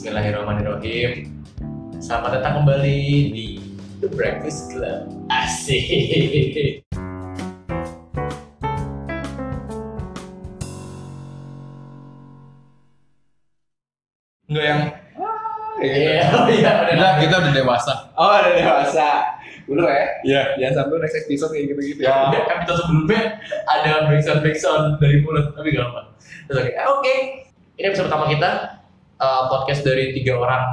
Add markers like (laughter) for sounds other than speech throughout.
Bismillahirrahmanirrahim. Selamat datang kembali di The Breakfast Club. Asik. Enggak yang Iya, oh iya, udah kita udah dewasa. Oh, ada dewasa. Bener ya? Iya. Jangan sampai next episode kayak gitu-gitu Ya, ya. episode sebelumnya ada backsound backsound dari mulut, tapi gak apa. Oke, oke. Ini episode pertama kita eh, podcast dari tiga orang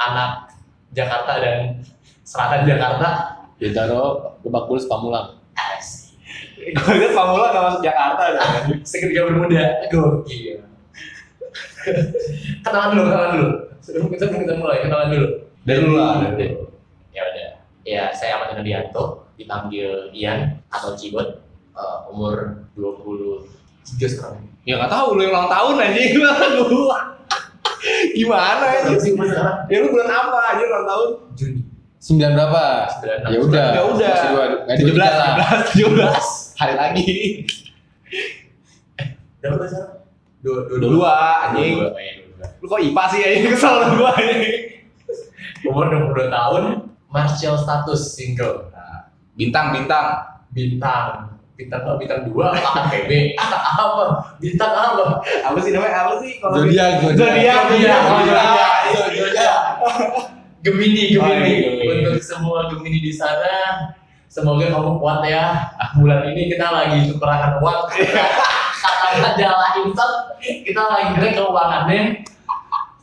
anak Jakarta dan selatan Jakarta. Bintaro, Lebak Bulus, Pamulang. Gue liat Pamula gak masuk Jakarta dah. Seketika bermuda. Gokil. kenalan dulu, kenalan dulu. Sebelum kita kita mulai, kenalan dulu. Dari dulu lah. Ya udah. Ya, saya Ahmad Nadianto, dipanggil Ian atau Cibot. Eh, umur 23 sekarang. Ya gak tau lu yang ulang tahun anjing (laughs) lu. (laughs) Gimana sih sekarang? Ya lu bulan apa aja ulang tahun? Juni. Sembilan berapa? Sembilan. Ya udah. Ya udah. Masih dua. Nggak 17, dua lah. 17, 17. (laughs) Hari lagi. Berapa sekarang? Dua, dua, Dua, anjing. Dua, eh. Lu kok IPA sih anjing kesel gua anjing. Umur 22 tahun, Martial status single. Nah, Bintang, bintang. Bintang. Bintang apa? Bintang dua apa? PB? apa? Bintang apa? Apa sih namanya? Apa sih? kalau- Zodiak, Zodiak, zodiak. zodiak, zodiak. Gemini, Gemini. Gemini. Untuk semua Gemini di sana, semoga kamu kuat ya. Bulan ini kita lagi kekurangan uang. (laughs) Karena majalah insert, kita lagi jelek keuangannya.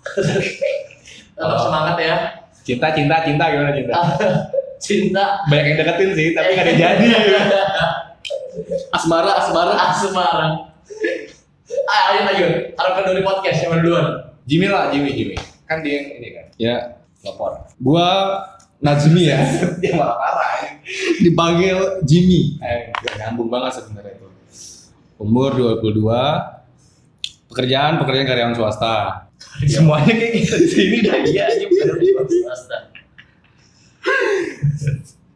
Tetap Oh. semangat ya. Cinta, cinta, cinta gimana cinta? (laughs) Cinta. Banyak yang deketin sih, tapi gak ada jadi. (laughs) Asmara, asmara. Asmara. Ayo, ayo, ayo. Harapkan dari podcast yang duluan. Jimmy lah, Jimmy, Jimmy. Kan dia yang ini kan, Ya. lapor. Gua Nazmi ya. (laughs) dia malah parah ya. Dipanggil Jimmy. Eh, Gak nyambung banget sebenarnya itu. Umur 22. Pekerjaan, pekerjaan karyawan swasta. (laughs) semuanya kayak gitu di sini dah iya aja. Swasta.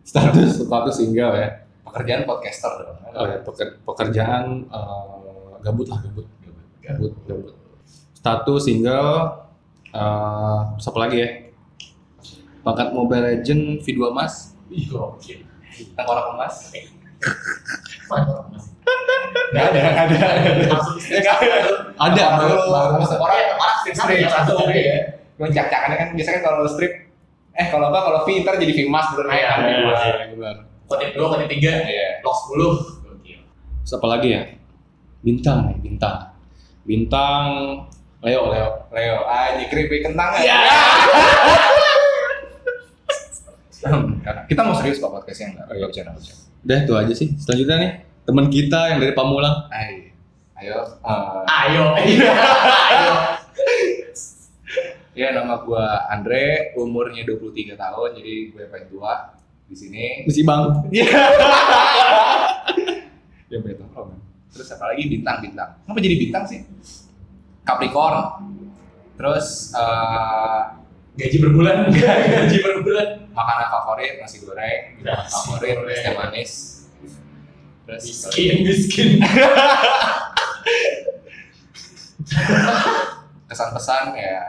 Status, status single ya. Pekerjaan podcaster dong. Oh ya, peker- pekerjaan eh, gabut lah, gabut. Gabut, gabut. Status single. eh siapa lagi ya? Pangkat Mobile Legend V2 Mas. Ih, gokil. Tengkorak emas. Gak ada, gak ada. Ya, nggak ada. Ada, Tengkorak baru-. Orang orang strip Strip satu satu ya. ya. Gue cak-cakannya kan biasanya kan kalau strip eh kalau apa kalau V ntar jadi V Mas naik kan Iya, V2. iya. benar. Kode dua, kode tiga, Iya. blok sepuluh. Gokil. Siapa lagi ya? Bintang nih, bintang. Bintang Leo, Leo. Leo, aja keripik kentang Ya. (laughs) Kita mau serius kok podcastnya enggak? Ayo bercanda bercanda. Udah itu aja sih. Selanjutnya nih, teman kita yang dari Pamulang. Ayo, ayo. eh, Ayo, (laughs) iya. ayo. Ya nama gua Andre, umurnya 23 tahun, jadi gue paling tua di sini. Misi Bang. Iya. ya. Oh, man. Terus apa lagi bintang-bintang. Kenapa jadi bintang sih? Capricorn. Terus eh, Gaji per bulan, (laughs) gaji per bulan. makanan favorit nasi goreng, minuman Nasi favorit es teh manis. Terus Miskin, miskin. (laughs) kesan-pesan ya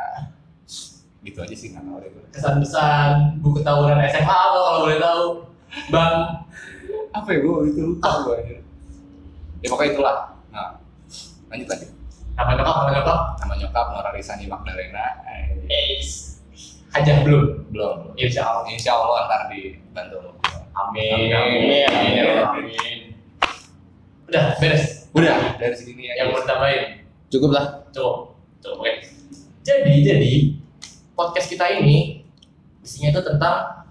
gitu aja sih nggak tahu deh gue. Kesan-pesan buku tahunan SMA apa kalau boleh tahu. Bang, Apa ya gue itu lupa gue aja. Ya pokoknya itulah. Nah, lanjut lagi. nama nyokap, nama nyokap. Nama nyokap Nora Risani Magdalena. Eh, Eis. Hajah belum? belum. Insya Allah. Insya Allah ntar dibantu gue. Amin. Amin. Amin. Amin. Udah, beres. Udah dari sini Yang mau aja. tambahin? Cukup lah. Cukup. Cukup, oke. Jadi, jadi podcast kita ini isinya itu tentang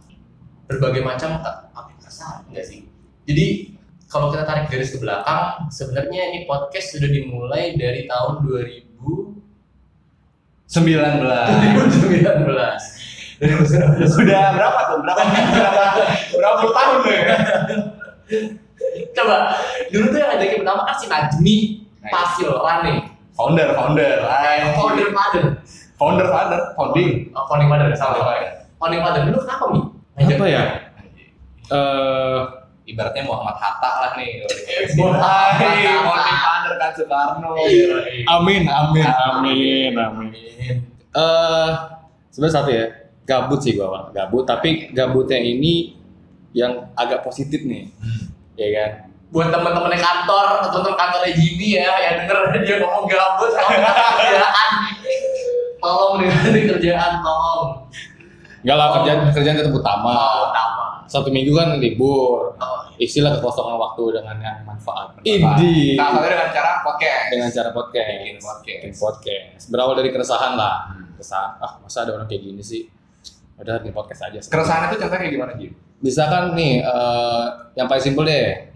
berbagai macam apa perasaan enggak sih? Jadi kalau kita tarik garis ke belakang, sebenarnya ini podcast sudah dimulai dari tahun 2000 19. 2019. 2019. Sudah berapa tuh? Berapa berapa berapa puluh tahun tuh ya? Coba, dulu tuh yang ngajakin pertama kan si Najmi Pasil Rane. Founder, founder. Ay, Founder father. Founder, founder, founding. Oh, founding father, salah. Founding father dulu kenapa Mi? Ngajak- Apa ya? Eh, Ibaratnya Muhammad Hatta lah nih. (laughs) Muhammad founding father kan Soekarno. amin, amin, amin, amin. Amin. eh sebenarnya satu ya, gabut sih gua, Pak. Gabut, tapi gabutnya ini yang agak positif nih. Ya kan? buat teman-teman kantor teman-teman kantornya Jimmy ya yang denger dia ngomong gabut kalau nggak ada kerjaan tolong nih (laughs) kerjaan tolong Enggak lah, kerjaan kerjaan tetap utama. oh, utama Satu minggu kan libur. oh, Isilah kekosongan waktu dengan yang manfaat. Idi. Salah satunya dengan cara podcast. Dengan cara podcast. Bikin podcast. Bikin podcast. Berawal dari keresahan lah. Keresahan, ah masa ada orang kayak gini sih? Udah bikin podcast aja. Keresahan itu contohnya kayak gimana Jim? Misalkan nih, eh, yang paling simpel deh,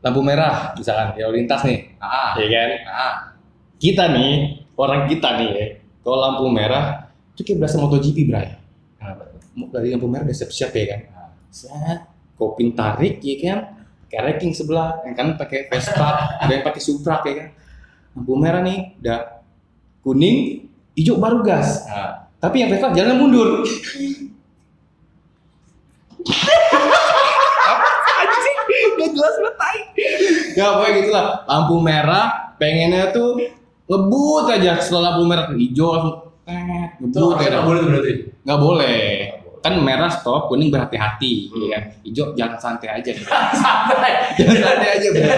lampu merah misalkan ya lintas nih, Ah, ya kan? ah. Kita nih, orang kita nih ya, kalau lampu merah itu kayak berasa MotoGP Bray. Kenapa tuh? Mau- Dari lampu merah udah siap-siap ya kan? Set, kopin tarik ya kan? Kayak ranking sebelah, yang kan pakai Vespa, (laughs) ada yang pakai Supra ya kan? Lampu merah nih, udah kuning, hijau baru gas. Ah. Tapi yang Vespa jalan mundur. Gak jelas banget tai. Ya pokoknya gitu lah. Lampu merah, pengennya tuh ngebut aja setelah lampu merah tuh hijau langsung itu ngebut ya. nggak boleh berarti Nggak boleh. Kan merah stop, kuning berhati-hati, ya kan? Hijau jalan santai aja. (laughs) santai Jalan santai aja, bro. (laughs)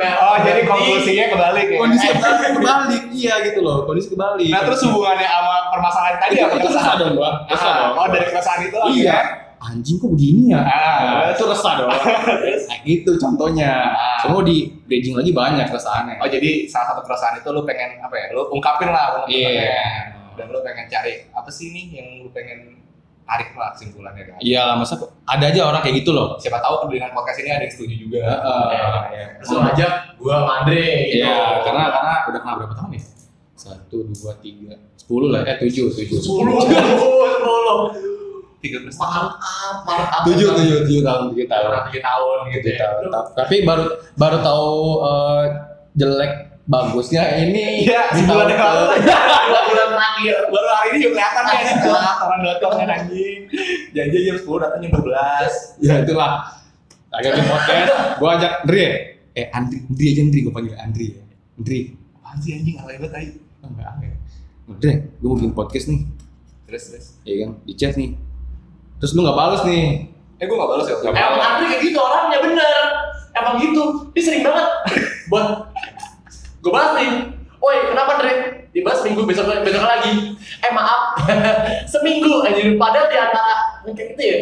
Oh, jadi konklusinya kebalik ya? Kondisi (laughs) kebalik, kebalik, iya gitu loh. Kondisi kebalik. Nah, terus hubungannya sama permasalahan tadi itu, apa? itu resah dong, Bang. Ah, dong. Oh, dari keresahan itu lagi Iya. ya? Anjing kok begini ya? Ah, itu resah dong. (laughs) Nah, gitu contohnya. Ah. Semua di bridging lagi banyak keresahannya. Oh, jadi salah satu keresahan itu lu pengen apa ya? Lu ungkapin lah Iya. unek-uneknya. Dan lu pengen cari apa sih nih yang lu pengen tarik lah kesimpulannya kan? Iya lah, masa ada aja orang kayak gitu loh. Siapa tahu dengan podcast ini ada yang setuju juga. Heeh. Iya. terus lu ngajak gua sama Andre gitu Iya, karena karena udah kenal berapa tahun ya? Satu, dua, tiga, sepuluh lah, eh tujuh, tujuh, sepuluh (laughs) sepuluh Tiga belas tahun. tujuh, tujuh, tujuh tahun, tujuh tahun, tahun tujuh tahun gitu ya tahun. Ta- Tapi baru baru tahu eh, jelek bagusnya ini Iya, di sebulan tahun yang lalu. dua bulan terakhir Baru hari ini juga kelihatan kan telat orang datang kan anjing. Janji jam 10 datang jam 12. Ya itulah. Agak di podcast, gua ajak Andri. Eh Andri, Andri aja Andri, gua panggil Andri ya. Andri, Apaan sih anjing alay banget tadi. enggak aneh. Andri, gua mau bikin podcast nih, Terus terus. ya kan, di chat nih. Terus lu nggak balas nih, Eh gue gak balas ya. Nggak emang Andre kayak gitu orangnya bener emang gitu dia sering banget buat gue bahas nih Woi, kenapa Andre? Dibahas seminggu besok besok lagi. Eh maaf, (laughs) seminggu anjir. Padahal di antara kayak gitu ya.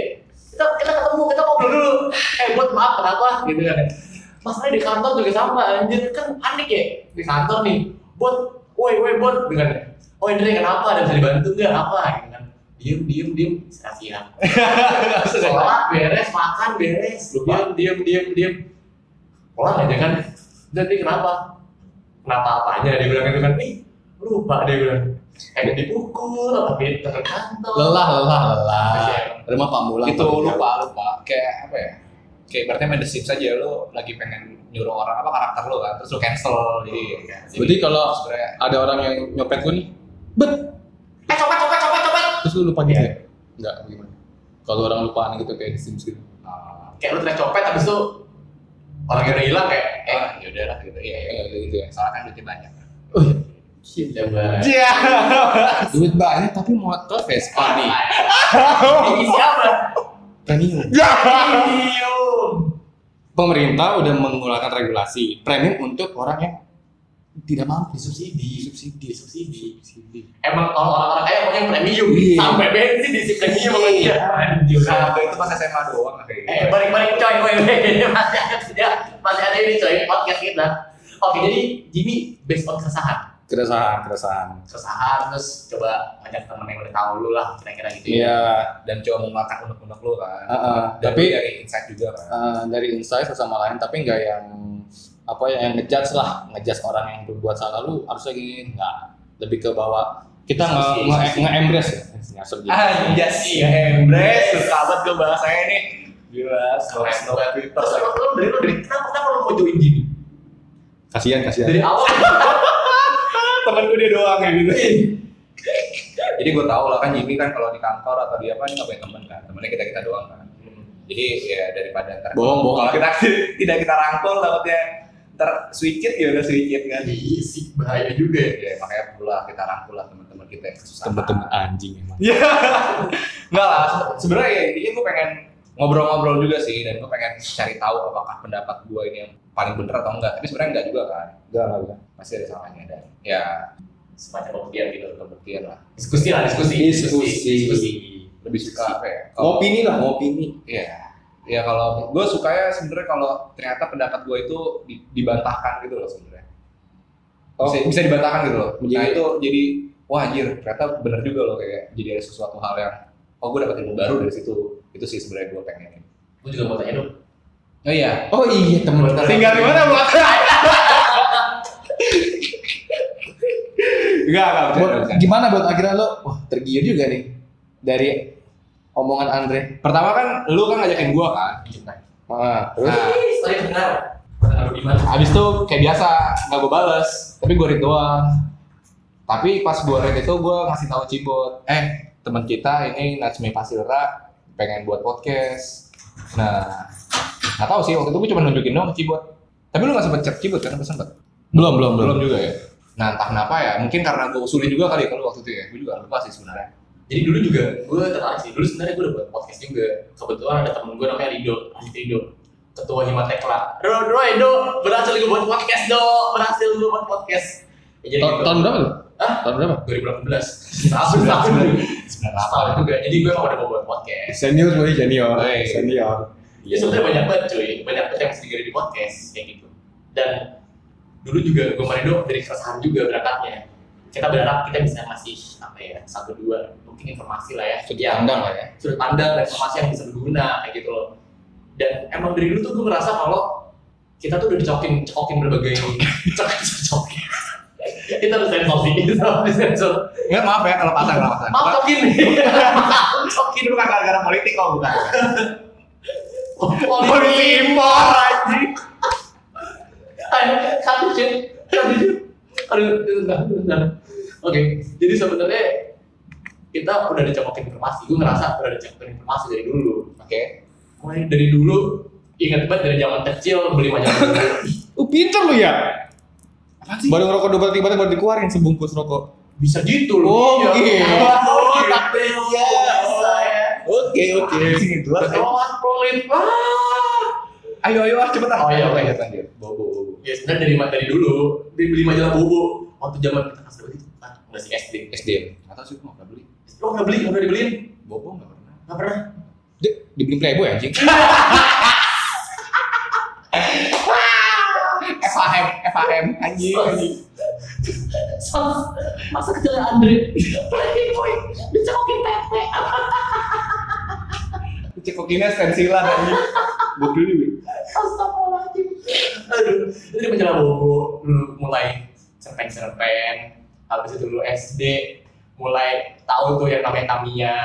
Kita kita ketemu, kita ngobrol dulu. Eh buat maaf kenapa? Gitu kan. Masalahnya di kantor juga sama anjir kan panik ya di kantor nih. Buat, woi woi buat dengan Oh Andre kenapa? Ada bisa dibantu nggak? Apa? Gitu kan. Diem, diem, diem. Sia-sia. (laughs) Sholat beres, makan beres. Lupa. Diem, diem, diem, diem. Pulang aja kan. Jadi kenapa? Kenapa apanya? Dia bilang gitu kan. Ih, lupa dia bilang. Kayak dipukul, tapi ke kantor. lelah, lelah, lelah. Rumah Pak Mulang. itu lupa lupa kayak apa ya kayak berarti main The Sims aja lu lagi pengen nyuruh orang apa karakter lu kan terus lu cancel jadi Berarti kalau sebenarnya ada orang yang nyopet lu nih, bet, Eh copet, copet, copet. Terus lu lupa gitu Iya. ya? Enggak, gimana? Kalau orang lupaan gitu kayak di Sims gitu. uh, Kayak lu teriak copet, habis itu orang yang udah hilang kayak, eh, eh yaudah lah gitu iya iya Kayak gitu ya. soalnya kan duitnya banyak shit, coba. iya (laughs) Duit banyak tapi motor Vespa nih. (laughs) Ini siapa? Premium. Premium. Pemerintah udah mengeluarkan regulasi premium untuk orang yang tidak mampu. Subsidi. Subsidi. Subsidi. Emang kalau orang-orang kaya pokoknya premium. Iya. Sampai bensin diisi premium sama dia. Nah itu pas SMA doang kayak gitu Eh, balik-balik coy, coy, coy. (laughs) masih ada, masih ada ini coy, podcast kita. Oke, jadi Jimmy based on keresahan. Keresahan, keresahan. Keresahan, terus coba ngajak temen yang udah tahu lu lah, kira-kira gitu ya. Iya. dan coba mengeluarkan unek-unek lu kan Heeh. dan Tapi dari insight juga kan eh, dari insight sama lain, tapi nggak yang apa ya yang ngejudge lah, ngejudge orang yang berbuat salah lu harusnya gini, nggak. Lebih ke bawah kita nge Diskusi, nge, nge embrace ya, nyasar gitu. Anjas sih, embrace, suka banget gue bahasanya nih Gila, Keren banget. Twitter Terus lu, dari lu dari kenapa kenapa lu mau join Jimmy? Kasihan, kasihan. Dari awal (laughs) Temen gue dia doang ya gitu Jadi gue tau lah kan Jimmy kan kalau di kantor atau di apa, ini gak punya temen kan Temennya kita-kita doang kan Jadi ya daripada ntar Bohong, bohong. Kalau kita (laughs) tidak kita rangkul takutnya It ya udah switch it kan Ih, sih bahaya juga ya. Ya makanya pula kita rangkul lah teman-teman kita yang susah. Temen-temen anjing emang. Iya. (laughs) Enggak lah, se- sebenarnya ya intinya gue pengen ngobrol-ngobrol juga sih dan gue pengen cari tahu apakah pendapat gue ini yang paling bener atau enggak. Tapi sebenarnya enggak juga kan. Enggak, enggak. Pasti ada salahnya dan ya semacam pembuktian gitu pembuktian lah. diskusi lah diskusi Diskusi. diskusi Lebih suka apa ya? Ngopini lah, ngopini. Iya. Ya kalau gue sukanya sebenarnya kalau ternyata pendapat gue itu di- dibantahkan gitu loh sebenarnya. Oh. Bisa, bisa dibantahkan gitu loh. Nah Menjadi- itu jadi wah anjir ternyata bener juga loh kayak jadi ada sesuatu hal yang oh gue dapat ilmu baru dari situ. Itu sih sebenarnya gue pengen. gue juga mau tanya dong Oh iya. Oh iya, temen Tinggal di mana buat? (laughs) Enggak, enggak bercanda. gimana buat akhirnya lo, wah tergiur juga nih dari omongan Andre. Pertama kan lu kan ngajakin gua kan. Ah, terus Nah, benar Abis itu kayak biasa nggak gue bales, tapi gue read doang. Tapi pas gue read itu gue ngasih tahu Cibot, eh teman kita ini Najmi Pasilra pengen buat podcast. Nah, nggak tahu sih waktu itu gue cuma nunjukin doang ke Cibot. Tapi lu nggak sempet chat Cibot kan? Apa sempet? belum, belum, belum. Belum juga ya. Nah entah kenapa ya, mungkin karena gue usulin juga kali kalau waktu itu ya. Gue juga lupa sih sebenarnya. Jadi dulu juga gue tertarik sih dulu sebenarnya gue udah buat podcast juga kebetulan ada temen gue namanya Rido Radit Rido ketua Himatekla Ro Ro Edo berhasil gue buat podcast do berhasil gue buat podcast ya, jadi Tahun, gitu. tahun berapa tuh? Hah? Tahun berapa? 2018 tahun tahun Sebenarnya tahun juga jadi gue emang udah mau buat podcast Senior sebagai senior. Hey. Senior. ya sebenarnya banyak banget cuy banyak banget yang digali di podcast kayak gitu dan dulu juga gue sama Rido dari keresahan juga berangkatnya kita berharap kita bisa ngasih apa ya satu dua mungkin informasi lah ya. Sudut pandang lah ya. sudut pandang dan informasi yang bisa berguna kayak gitu loh. Dan emang dari dulu tuh gue ngerasa kalau kita tuh udah dicokin cokokin berbagai cokokin kita harus sensor sih kita harus sensor. Enggak maaf ya kalau patah kalau patah. maaf cokin. cokin. (laughs) Bukan gara-gara politik kok bukan. polisi impor anjing. ayo satu oke jadi sebenarnya kita udah dicokokin informasi gue ngerasa udah dicokokin informasi dari dulu Oke. mulai dari dulu ingat banget dari zaman kecil beli majalah Uh, pinter lu ya. Apaan sih? Baru ngerokok dua tiba baru dikeluarin sebungkus rokok. bisa gitu Oh, loh gitu. oh tapi ya ya Oke, oke. Anjing itu lah. Keterlaluan pelit ah Ayo ayo ah cepetan. Oh, iya, oke. lanjut lanjut. Bobo bobo. ya sebenarnya dari dari dulu dari beli majalah bobo waktu zaman kita kelas berapa itu kan nggak sih SD SD. Atau sih nggak beli. lo nggak beli udah dibeliin Bobo nggak pernah. nggak pernah Di, dibeli Playboy anjing. FAM FAM anjing anjing. Sama masa kecilnya Andre Playboy dicokokin tete Cekokinnya stensilan anjing. Gokil juga. Aduh, itu dari majalah Bobo dulu mulai cerpen-cerpen Habis itu dulu SD mulai tahu tuh yang namanya Tamiya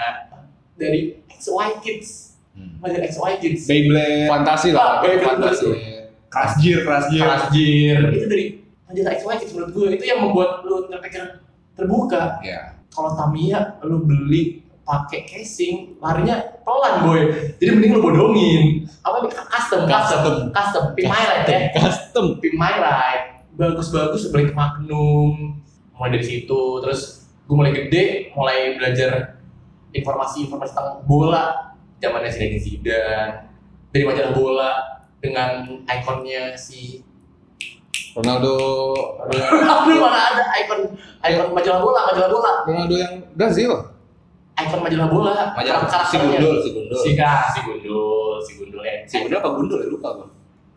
dari XY Kids majalah XY Kids Beyblade. Fantasi Ah, lah, Beyblade. fantasi. Keras gear. Kelasjir itu dari majalah XY Kids menurut gue itu yang membuat lu terpikir terbuka Ya. kalau Tamiya lu beli pakai casing larinya pelan boy. Jadi mending lu bodongin. Apa nih? Custom custom custom. pin my ride ya Custom. pin my ride bagus-bagus beli ke Magnum. Mulai dari situ. Terus gue mulai gede mulai belajar informasi-informasi tentang bola. Zamannya Zinedine Zidane. Dari majalah bola dengan ikonnya si Ronaldo. (laughs) Aduh mana ada ikon ikon majalah bola majalah bola. Ronaldo yang Brazil. Ikon majalah bola Majalah si karakternya. Gundul, si Gundul. si Kak, si Gundul, si Gundul ya. Si Gundul apa Gundul ya lupa gua.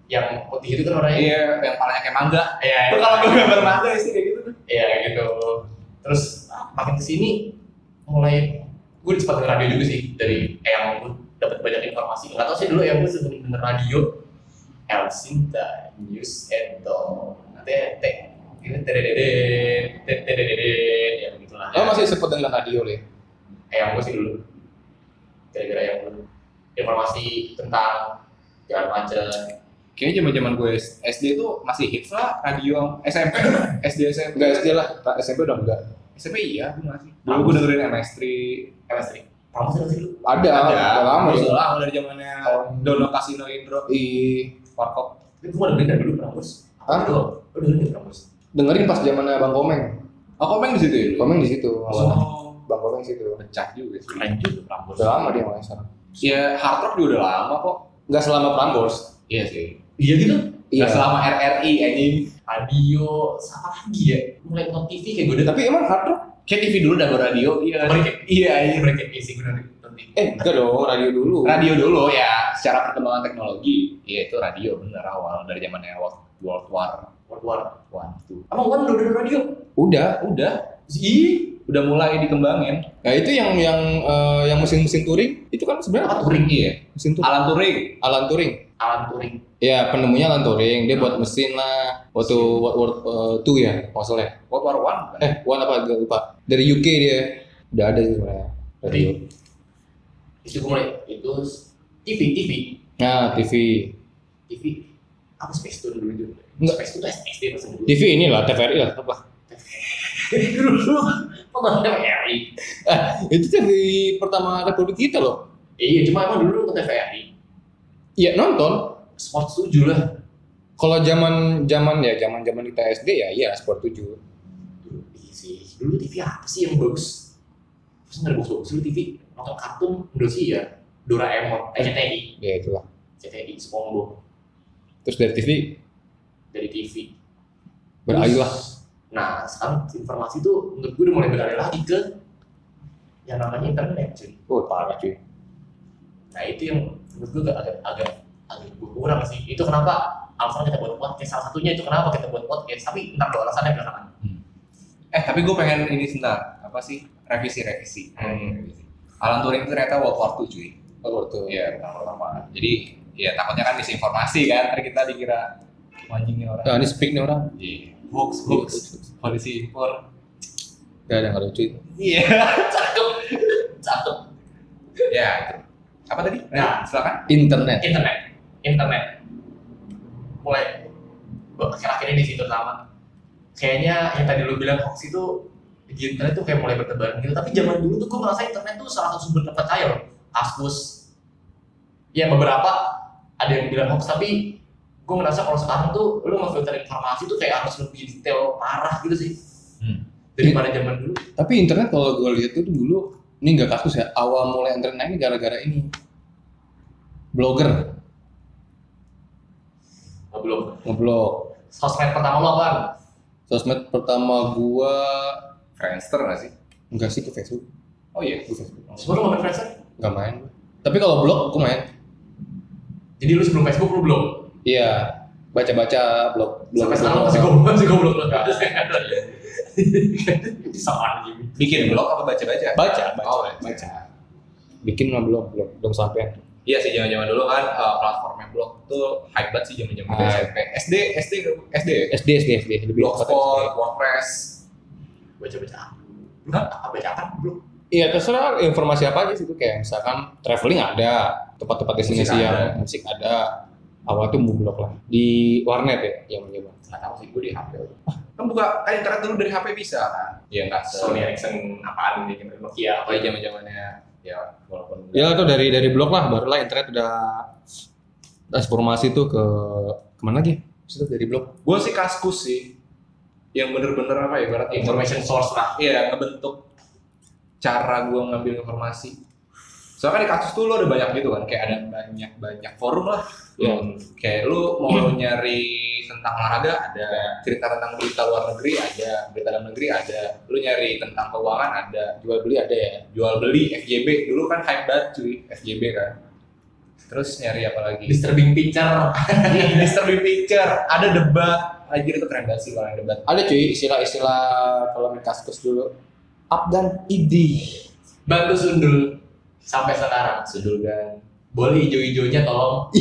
Yang putih itu kan orangnya. Iya, yang palanya kayak mangga. Iya. Itu kalau gua gambar mangga sih kayak gitu tuh. Iya kayak gitu. Terus ah, makin ke sini mulai gue sempat denger radio juga sih dari yang gue dapat banyak informasi. Nggak tahu sih dulu yang gue sering denger radio. El Sinta News Edo Tete ini tededede tededede ya begitulah. Lo masih sempet dengar radio le? Eh, yang gue sih dulu gara-gara yang dulu informasi tentang jalan macet Kayaknya zaman-zaman gue SD itu masih hits lah radio SMP, SD (laughs) SMP. Enggak SD lah, tak SMP udah enggak. SMP iya, gue masih. Dulu gue dengerin MS3. MS3 promosi nggak sih dulu Ada, udah lama Udah ya. lama dari zamannya Dono Casino Indro I Warkop. tapi gue dengerin dari dulu Prambos Hah? lo dengerin dari Prambos dengerin pas zamannya Bang Komeng. Oh, komeng di situ ya? Komeng di situ. Oh, Bang Komeng di situ. pecah juga sih. Keren juga Prambors. Udah lama dia main sekarang. Ya, hard rock juga udah lama kok. Enggak selama Prambors. Iya sih. Iya gitu. Iya. selama RRI anjing. Radio, siapa lagi ya? Mulai nonton TV kayak gue udah Tapi emang hard rock? Kayak TV dulu udah radio, iya. Mereka, Iya, iya. mereka isi gue nonton TV. Eh, enggak dong, radio dulu. Radio dulu ya, secara perkembangan teknologi, iya itu radio bener awal dari zamannya World, World War World War. One tuh. Emang kan udah ada radio? Udah. Udah, Ih, udah mulai dikembangin. Nah, itu yang yang eh, yang mesin-mesin touring itu kan sebenarnya apa Turing? Iya. mesin touring. Alan Turing. Alan Turing. Alan Turing. Ya, penemunya Alan Turing. Dia buat mesin lah. Waktu World War eh, Two ya, kalau salah ya. World War One. Eh, One apa? Gak lupa. Dari UK dia. Udah ada sih sebenarnya. Radio. Itu gue mulai itu TV, TV, Nah, TV. TV. Apa Space Tune dulu? Enggak. Space Tune tuh SD pas dulu. TV inilah TVRI lah, tetap lah. Dulu TVRI. Itu TV pertama Republik kita loh. Iya, cuma emang dulu nonton TVRI. Iya nonton. Sport 7 lah. Kalau zaman zaman ya zaman zaman kita SD ya iya Sport 7. Dulu iya sih. Dulu TV apa sih yang bagus? Terus nggak ada bagus-bagus dulu TV. Nonton kartun Indonesia. Doraemon, eh, CTI. Ya itulah. CTI, SpongeBob. Terus dari TV Dari TV. beralih lah. Nah, sekarang informasi tuh menurut gue udah mulai beralih lagi ke yang namanya internet cuy. Oh parah cuy. Nah itu yang menurut gue agak agak agak, gue kurang sih. Itu kenapa alasan kita buat podcast. Salah satunya itu kenapa kita buat podcast. Tapi ntar lo alasannya belakangan. Eh tapi gue pengen ini sebentar. Apa sih? Revisi revisi. Hmm. Revisi. Alan Turing itu ternyata World War II cuy. Oh tuh. Iya pertama. Jadi ya takutnya kan disinformasi kan. Ntar kita dikira anjing nih orang. Nah, ini speak nih orang. Iya. Hoax hoax. Polisi impor. Gak ada nggak lucu itu. Iya. (laughs) Cakep, cakep. ya. itu. Apa tadi? Nah. silakan. Internet. Internet, internet. Mulai akhir-akhir ini sih terutama. Kayaknya yang tadi lu bilang hoax itu di internet tuh kayak mulai bertebaran gitu. Tapi zaman dulu tuh gue merasa internet tuh salah satu sumber terpercaya loh. Kaskus. Ya beberapa ada yang bilang hoax tapi gue merasa kalau sekarang tuh lu ngefilter informasi tuh kayak harus lebih detail parah gitu sih Hmm. daripada zaman dulu Tapi internet kalau gue lihat itu dulu ini nggak kasus ya. Awal mulai internet ini gara-gara ini blogger belum ngeblog. sosmed pertama lo apa Sosmed pertama gua Friendster nggak sih? enggak sih ke Facebook. Oh iya. Ke Facebook. sebelum lo main Friendster Enggak main. gua. Tapi kalau blog gua main. jadi lu sebelum Facebook lu belum Iya, baca-baca blog blog. sampai sekarang masih goblok masih goblok sama Jimmy Bikin blog apa baca-baca? Baca, baca. Oh, baca. Bikin mah blog, blog belum sampai. Iya sih zaman-zaman dulu kan uh, platformnya blog tuh hype banget sih zaman-zaman. SMP. SD SD SD? SD SD SD Blogspot, SD. WordPress. baca baca apa baca apa belum Iya terserah informasi apa aja sih itu kayak misalkan traveling ada, tempat-tempat destinasi yang musik ada. Awal tuh blog lah di warnet ya yang mencoba. nggak tahu sih gue di HP Kan buka kan internet dulu dari HP bisa kan? Iya nggak. Sony Ericsson apaan gitu Nokia Oh iya zaman-zamannya ya walaupun Ya tuh dari dari blog lah, barulah internet udah transformasi tuh ke ke mana lagi? Situ dari blog. gue sih kaskus sih yang bener-bener apa ya ibarat information source lah iya ngebentuk cara gue ngambil informasi soalnya kan di kasus tuh lo ada banyak gitu kan kayak ada banyak banyak forum lah Ya. Hmm, kayak lu mau nyari tentang olahraga ada cerita tentang berita luar negeri ada berita dalam negeri ada lu nyari tentang keuangan ada Jual beli ada ya. jual beli FJB dulu kan hype banget cuy FJB kan terus nyari apa lagi disturbing picture disturbing picture ada debat anjir itu keren banget sih kalau yang debat Ada cuy istilah-istilah kalau main kaskus dulu. Up dan ID. bantu sundul sampai sekarang. Sudul kan. Boleh hijau-hijaunya tolong.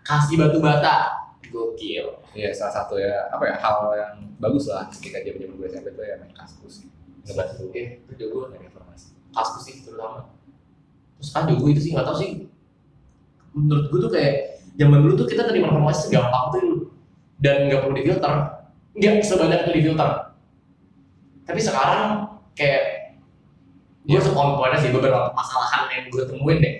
Kasih batu bata. Gokil. Iya salah satu ya apa ya hal yang bagus lah ketika zaman zaman gue SMP tuh ya main kaskus. Dulu. Eh itu jago dari informasi. Kaskus sih terutama. Terus kan jago itu sih nggak tahu sih. Menurut gue tuh kayak zaman dulu tuh kita terima informasi segampang tuh. Dan nggak perlu difilter. Nggak sebanyak itu difilter. Tapi sekarang kayak gue yeah. on sih beberapa masalahan yang gue temuin deh.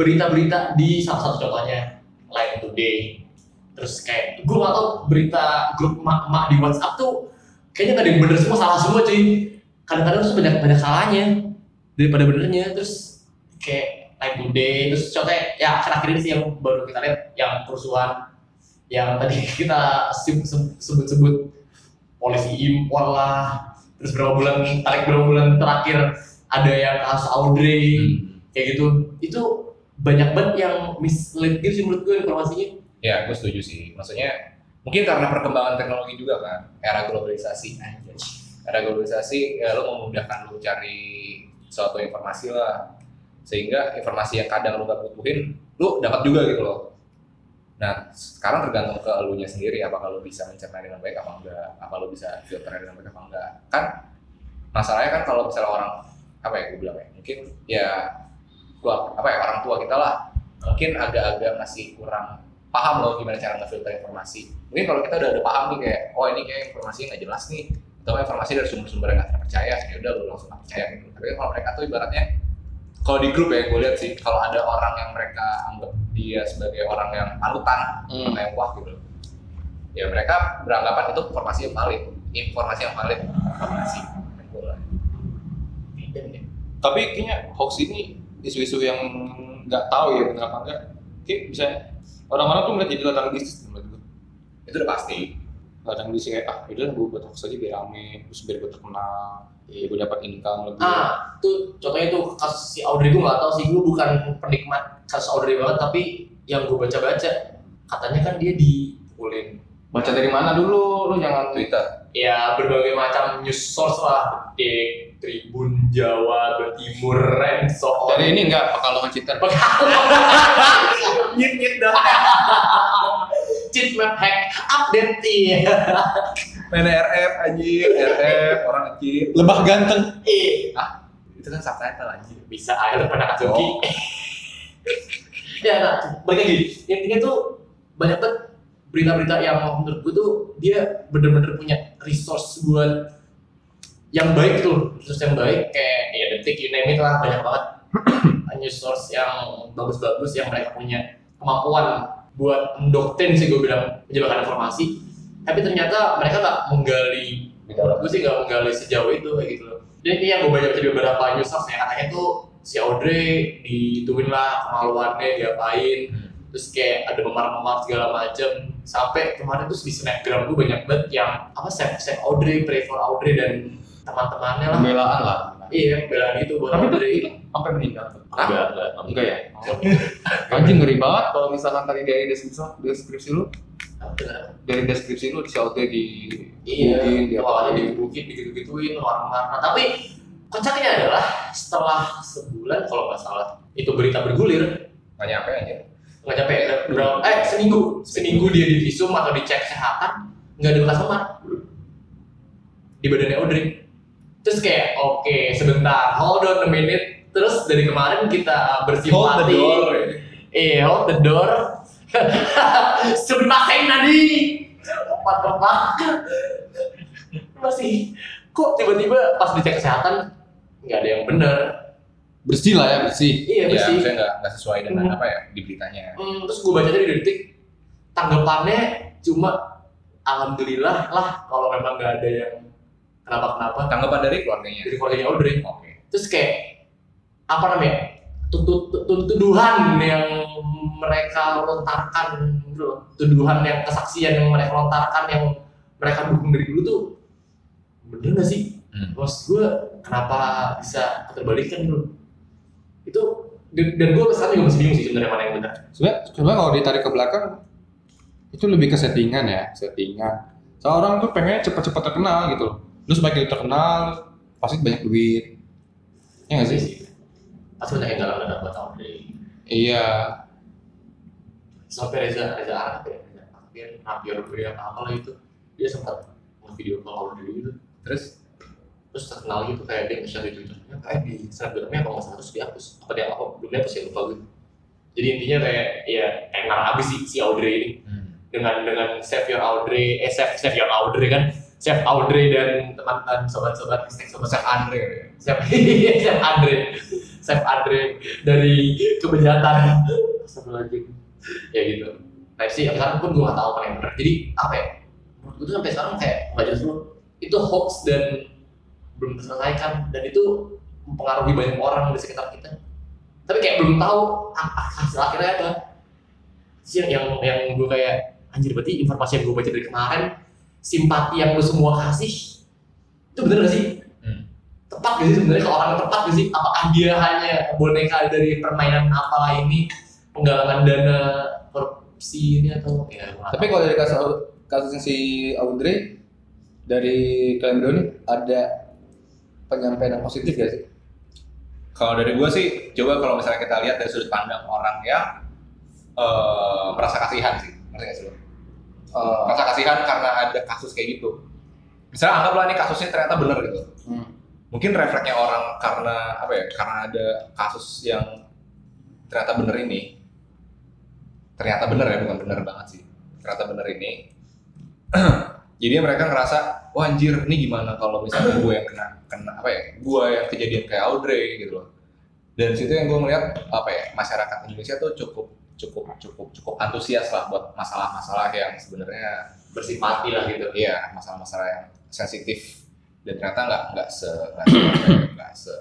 Berita-berita di salah satu contohnya Line Today. Terus kayak gue nggak tahu berita grup emak-emak di WhatsApp tuh kayaknya nggak ada bener semua salah semua cuy. Kadang-kadang tuh banyak banyak salahnya daripada benernya. Terus kayak like today terus contohnya ya akhir-akhir ini sih yang baru kita lihat yang kerusuhan yang tadi (laughs) kita se- se- sebut-sebut. Polisi impor lah terus berapa bulan tarik berapa bulan terakhir ada yang kasus Audrey kayak gitu itu banyak banget yang mislead gitu sih menurut gue informasinya Ya, gue setuju sih. Maksudnya mungkin karena perkembangan teknologi juga kan, era globalisasi. Anjay. Era globalisasi, ya lo memudahkan lo cari suatu informasi lah. Sehingga informasi yang kadang lo gak butuhin, lo dapat juga gitu loh. Nah, sekarang tergantung ke elunya sendiri, apakah lo bisa mencerna dengan baik apa enggak, apa lo bisa filter dengan baik apa enggak. Kan masalahnya kan kalau misalnya orang apa ya gue bilang ya, mungkin ya tua apa ya orang tua kita lah mungkin agak-agak masih kurang paham loh gimana cara ngefilter informasi. Mungkin kalau kita udah ada paham nih kayak, oh ini kayak informasinya nggak jelas nih, atau informasi dari sumber-sumber yang nggak terpercaya, ya udah lu langsung percaya gitu. Tapi kalau mereka tuh ibaratnya, kalau di grup ya gue lihat sih, kalau ada orang yang mereka anggap dia sebagai orang yang panutan, Hmm. orang yang wah gitu, ya mereka beranggapan itu informasi yang valid, informasi yang valid, informasi. Tapi kayaknya hoax ini isu-isu yang nggak tahu ya benar apa enggak. Kayak bisa orang-orang tuh melihat jadi ladang bisnis menurut. Itu udah pasti. Ladang bisnis kayak ah udah gue buat hoax aja biar rame, terus biar gue terkenal, ya gue dapat income lebih. ah tuh contohnya tuh kasus si Audrey gue nggak tahu sih gue bukan penikmat kasus Audrey banget tapi yang gue baca-baca katanya kan dia dipukulin Baca dari mana dulu? Lu jangan Twitter. ya berbagai macam news source lah di Tribun Jawa Timur and so on dari ini enggak Pekalongan Citer. (laughs) nyit nyit dah cheat map hack update iya Main RF anjir, RF orang kecil. Lebah ganteng. Eh, Itu kan subtitle anjir. bisa aja lu pernah Katsuki Oh. ya nah balik lagi intinya tuh banyak banget berita-berita yang menurut gue tuh dia bener-bener punya resource buat yang baik tuh resource yang baik kayak ya detik you name it lah banyak banget (clears throat) news source yang bagus-bagus yang mereka punya kemampuan buat mendoktrin sih gue bilang menyebarkan informasi tapi ternyata mereka nggak menggali gue sih nggak menggali sejauh itu kayak gitu loh. Dan ini yang gue baca di beberapa news source ya katanya tuh si Audrey dituin lah kemaluannya diapain. Terus kayak ada memar-memar segala macem. Sampai kemarin tuh di snapgram gue banyak banget yang apa save save Audrey pray for Audrey dan teman-temannya lah. Pembelaan lah. iya belaan itu buat Tapi Audrey. itu sampai meninggal. enggak enggak Enggak. Ya? Anjing ngeri banget kalau misalkan tadi dari deskripsi, deskripsi lu, enggak dari deskripsi lu di auto di Iya, dia awalnya pakai- digebukin, digitu-gituin, orang-orang. Nah, tapi kocaknya adalah setelah sebulan kalau nggak salah itu berita bergulir. Nggak nyampe anjir. nggak capek berapa eh seminggu. Seminggu dia di visum atau dicek kesehatan nggak ada bekas memar di badannya Audrey. Terus kayak oke sebentar hold on a minute. Terus dari kemarin kita bersimpati. eh hold the door Sumimasen tadi tempat tempat masih kok tiba-tiba pas dicek kesehatan nggak ada yang benar bersih lah ya bersih. iya Ya, bersih maksudnya nggak nggak sesuai dengan Hmm. apa ya di beritanya. Hmm, terus gue bacanya di detik tanggapannya cuma alhamdulillah lah kalau memang nggak ada yang kenapa kenapa Tanggapan dari keluarganya. dari keluarganya Audrey Oke. terus kayak apa namanya tuduhan yang mereka lontarkan gitu loh tuduhan yang kesaksian yang mereka lontarkan yang mereka dukung dari dulu tuh bener gak sih Hmm. bos gue kenapa bisa keterbalikan gitu itu dan, gue sekarang juga masih bingung sih sebenarnya mana yang benar Sebenarnya kalau ditarik ke belakang itu lebih ke settingan ya, settingan. Seorang tuh pengen cepat-cepat terkenal gitu loh. Lu semakin terkenal pasti banyak duit. Ya nggak sih? pasti banyak yang galang dan buat Audrey Iya. Sampai Reza Reza Arab ya ya Napier gue apa lah itu. Dia sempat video call Audrey gitu. Terus? Terus terkenal gitu kayak dia nge-share di Twitternya kayak di Snapgramnya kalau nggak salah terus dihapus apa dia apa? Belum dihapus ya lupa gue jadi intinya kayak ya ngarang abis sih si Audrey ini. Dengan dengan save your Audrey eh save save your Audrey kan? Save Audrey dan teman-teman sobat-sobat listrik sobat Chef Andre. ya. save (laughs) save Andre. Save Andre dari kebejatan Astagfirullahaladzim ya gitu. Nah sih sekarang pun gue gak tahu apa yang benar jadi apa ya? Menurut gue tuh sampai sekarang kayak nggak jelas dulu itu hoax dan belum terselesaikan. Dan itu mempengaruhi banyak orang di sekitar kita. Tapi kayak belum tahu apa hasil akhirnya apa. Sih yang yang, yang gue kayak anjir berarti informasi yang gue baca dari kemarin simpati yang lu semua kasih itu bener gak sih? Hmm. tepat gak sih sebenarnya? Ke orang tepat gak sih? Apakah dia hanya boneka dari permainan apalah ini penggalangan dana korupsi ini atau ya Tapi kalau dari kasus kasusnya si Audrey dari kalian berdua nih ada penyampaian yang positif gak sih? Kalau dari gue sih, coba kalau misalnya kita lihat dari sudut pandang orang yang eh, merasa kasihan sih, ngerti sih lo? Eh, Merasa kasihan karena ada kasus kayak gitu. Misalnya anggaplah ini kasusnya ternyata benar gitu. hmm. Mungkin refleksnya orang karena apa ya? Karena ada kasus yang ternyata benar ini. Ternyata benar ya, bukan benar banget sih. Ternyata benar ini. (clears throat) Jadi mereka ngerasa, wah anjir, ini gimana kalau misalnya gue yang kena, kena apa ya? Gue yang kejadian kayak Audrey gitu loh. Dan situ yang gue ngeliat apa ya? Masyarakat Indonesia tuh cukup cukup cukup cukup antusias lah buat masalah-masalah yang sebenarnya bersimpati lah gitu iya masalah-masalah yang sensitif dan ternyata nggak nggak se nggak se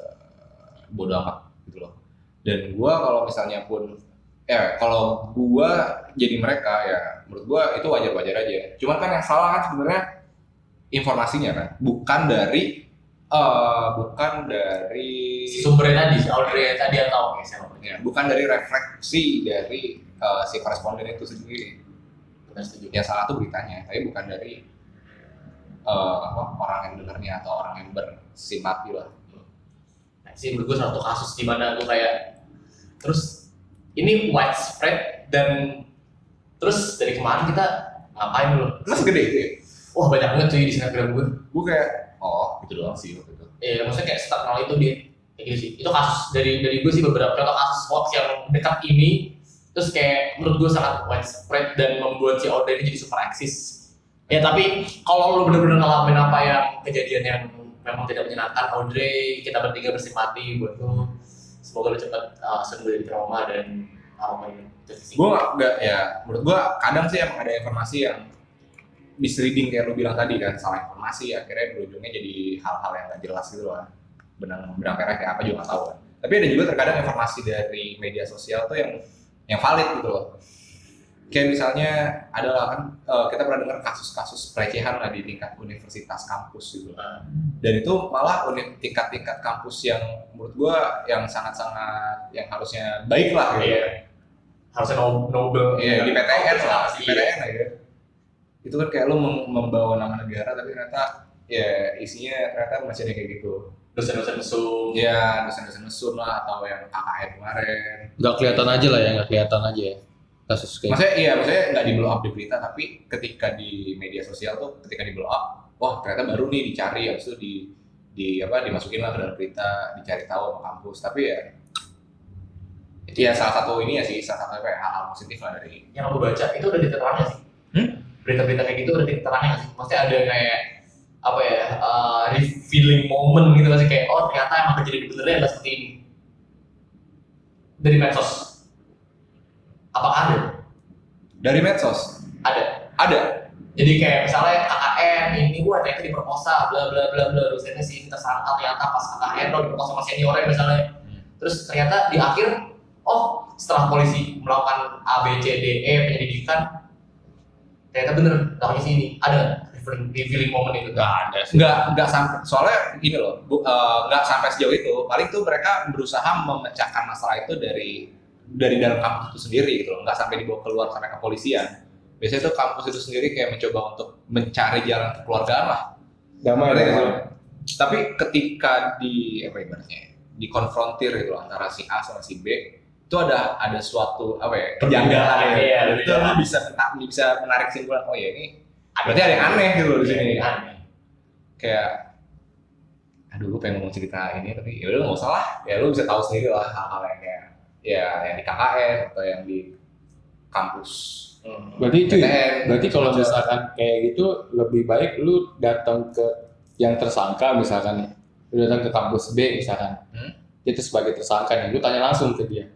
bodoh amat gitu loh dan gua kalau misalnya pun ya kalau gua jadi mereka ya menurut gua itu wajar-wajar aja. Cuman kan yang salah kan sebenarnya informasinya kan. Bukan dari eh bukan dari si sumbernya tadi si Audrey tadi atau nggak ya, bukan dari refleksi dari eh, si koresponden itu sendiri. Benar setuju. Yang salah tuh beritanya tapi bukan dari eh, apa, orang yang dengarnya atau orang yang bersimpati lah. Nah, sih menurut gue satu kasus di mana gue kayak terus ini widespread dan terus dari kemarin kita ngapain dulu emang segede itu ya? Wah banyak banget cuy di snapgram gue gue kayak oh gitu doang sih waktu itu. Ya maksudnya kayak start kenal itu dia. Kayak gitu sih. Itu kasus dari dari gue sih beberapa contoh kasus hoax yang dekat ini. Terus kayak menurut gue sangat widespread dan membuat si Audrey ini jadi super eksis. Ya tapi kalau lo bener-bener ngalamin apa yang kejadian yang memang tidak menyenangkan Audrey kita bertiga bersimpati buat lo semoga lo cepat uh, sembuh dari trauma dan apa ini gue nggak ya menurut gue kadang sih emang ada informasi yang misleading kayak lu bilang tadi kan salah informasi akhirnya berujungnya jadi hal-hal yang nggak jelas gitu loh. Benang benang kayak apa juga nggak tahu kan. Tapi ada juga terkadang informasi dari media sosial tuh yang yang valid gitu loh kayak misalnya adalah kan eh, kita pernah dengar kasus-kasus pelecehan lah di tingkat universitas kampus gitu Ah. dan itu malah tingkat-tingkat kampus yang menurut gua yang sangat-sangat yang harusnya baik lah gitu iya harusnya no- noble Iya di PTN lah, di Iya. PTN lah ya. Itu kan kayak lo mem- membawa nama negara tapi ternyata ya isinya ternyata masih ada kayak gitu. dosen-dosen mesum Ya dosen-dosen mesum lah atau yang KKN kemarin. Nggak kelihatan aja lah ya, nggak kelihatan aja ya kasus kayak Maksudnya iya, maksudnya nggak di blow up di berita tapi ketika di media sosial tuh ketika di blow up, wah ternyata baru nih dicari habis itu di di apa dimasukin lah ke dalam berita, dicari tahu sama kampus. Tapi ya itu ya salah satu ini ya sih salah satu apa ya, hal-hal positif lah dari yang aku baca itu udah diterangnya sih. Hmm? berita-berita kayak gitu udah diterangnya nggak sih. Maksudnya ada kayak apa ya uh, revealing moment gitu sih? Kayak oh ternyata emang kejadian benernya adalah seperti ini. Dari medsos apakah ada dari medsos. ada Ada. jadi kayak misalnya KKN ini gua ternyata diperkosa bla bla bla bla dosennya sih tersangka ternyata pas KKN lo diperkosa sama seniornya misalnya terus ternyata di akhir oh setelah polisi melakukan A B C D E penyelidikan ternyata bener namanya sih ini ada revealing, moment itu nggak ada sih. nggak nggak sampai soalnya gini loh bu, eh, nggak sampai sejauh itu paling tuh mereka berusaha memecahkan masalah itu dari dari dalam kampus itu sendiri gitu loh nggak sampai dibawa keluar sampai kepolisian biasanya tuh kampus itu sendiri kayak mencoba untuk mencari jalan kekeluargaan lah Damai damai. sih? tapi ketika di apa ibaratnya dikonfrontir gitu loh, antara si A sama si B itu ada ada suatu apa ya kejanggalan ya Iya, Dan itu iya. lu bisa bisa menarik simpulan oh ya ini berarti ada yang aneh gitu loh di sini Aneh. kayak aduh gue pengen ngomong cerita ini tapi ya udah nggak usah lah ya lu bisa tahu sendiri lah hal-hal yang kayak ya yang di KKN atau yang di kampus Hmm. Berarti cuy, PTN, berarti kalau misalkan kayak gitu lebih baik lu datang ke yang tersangka misalkan nih. Lu datang ke kampus B misalkan. Hmm? Itu sebagai tersangka nih, lu tanya langsung ke dia.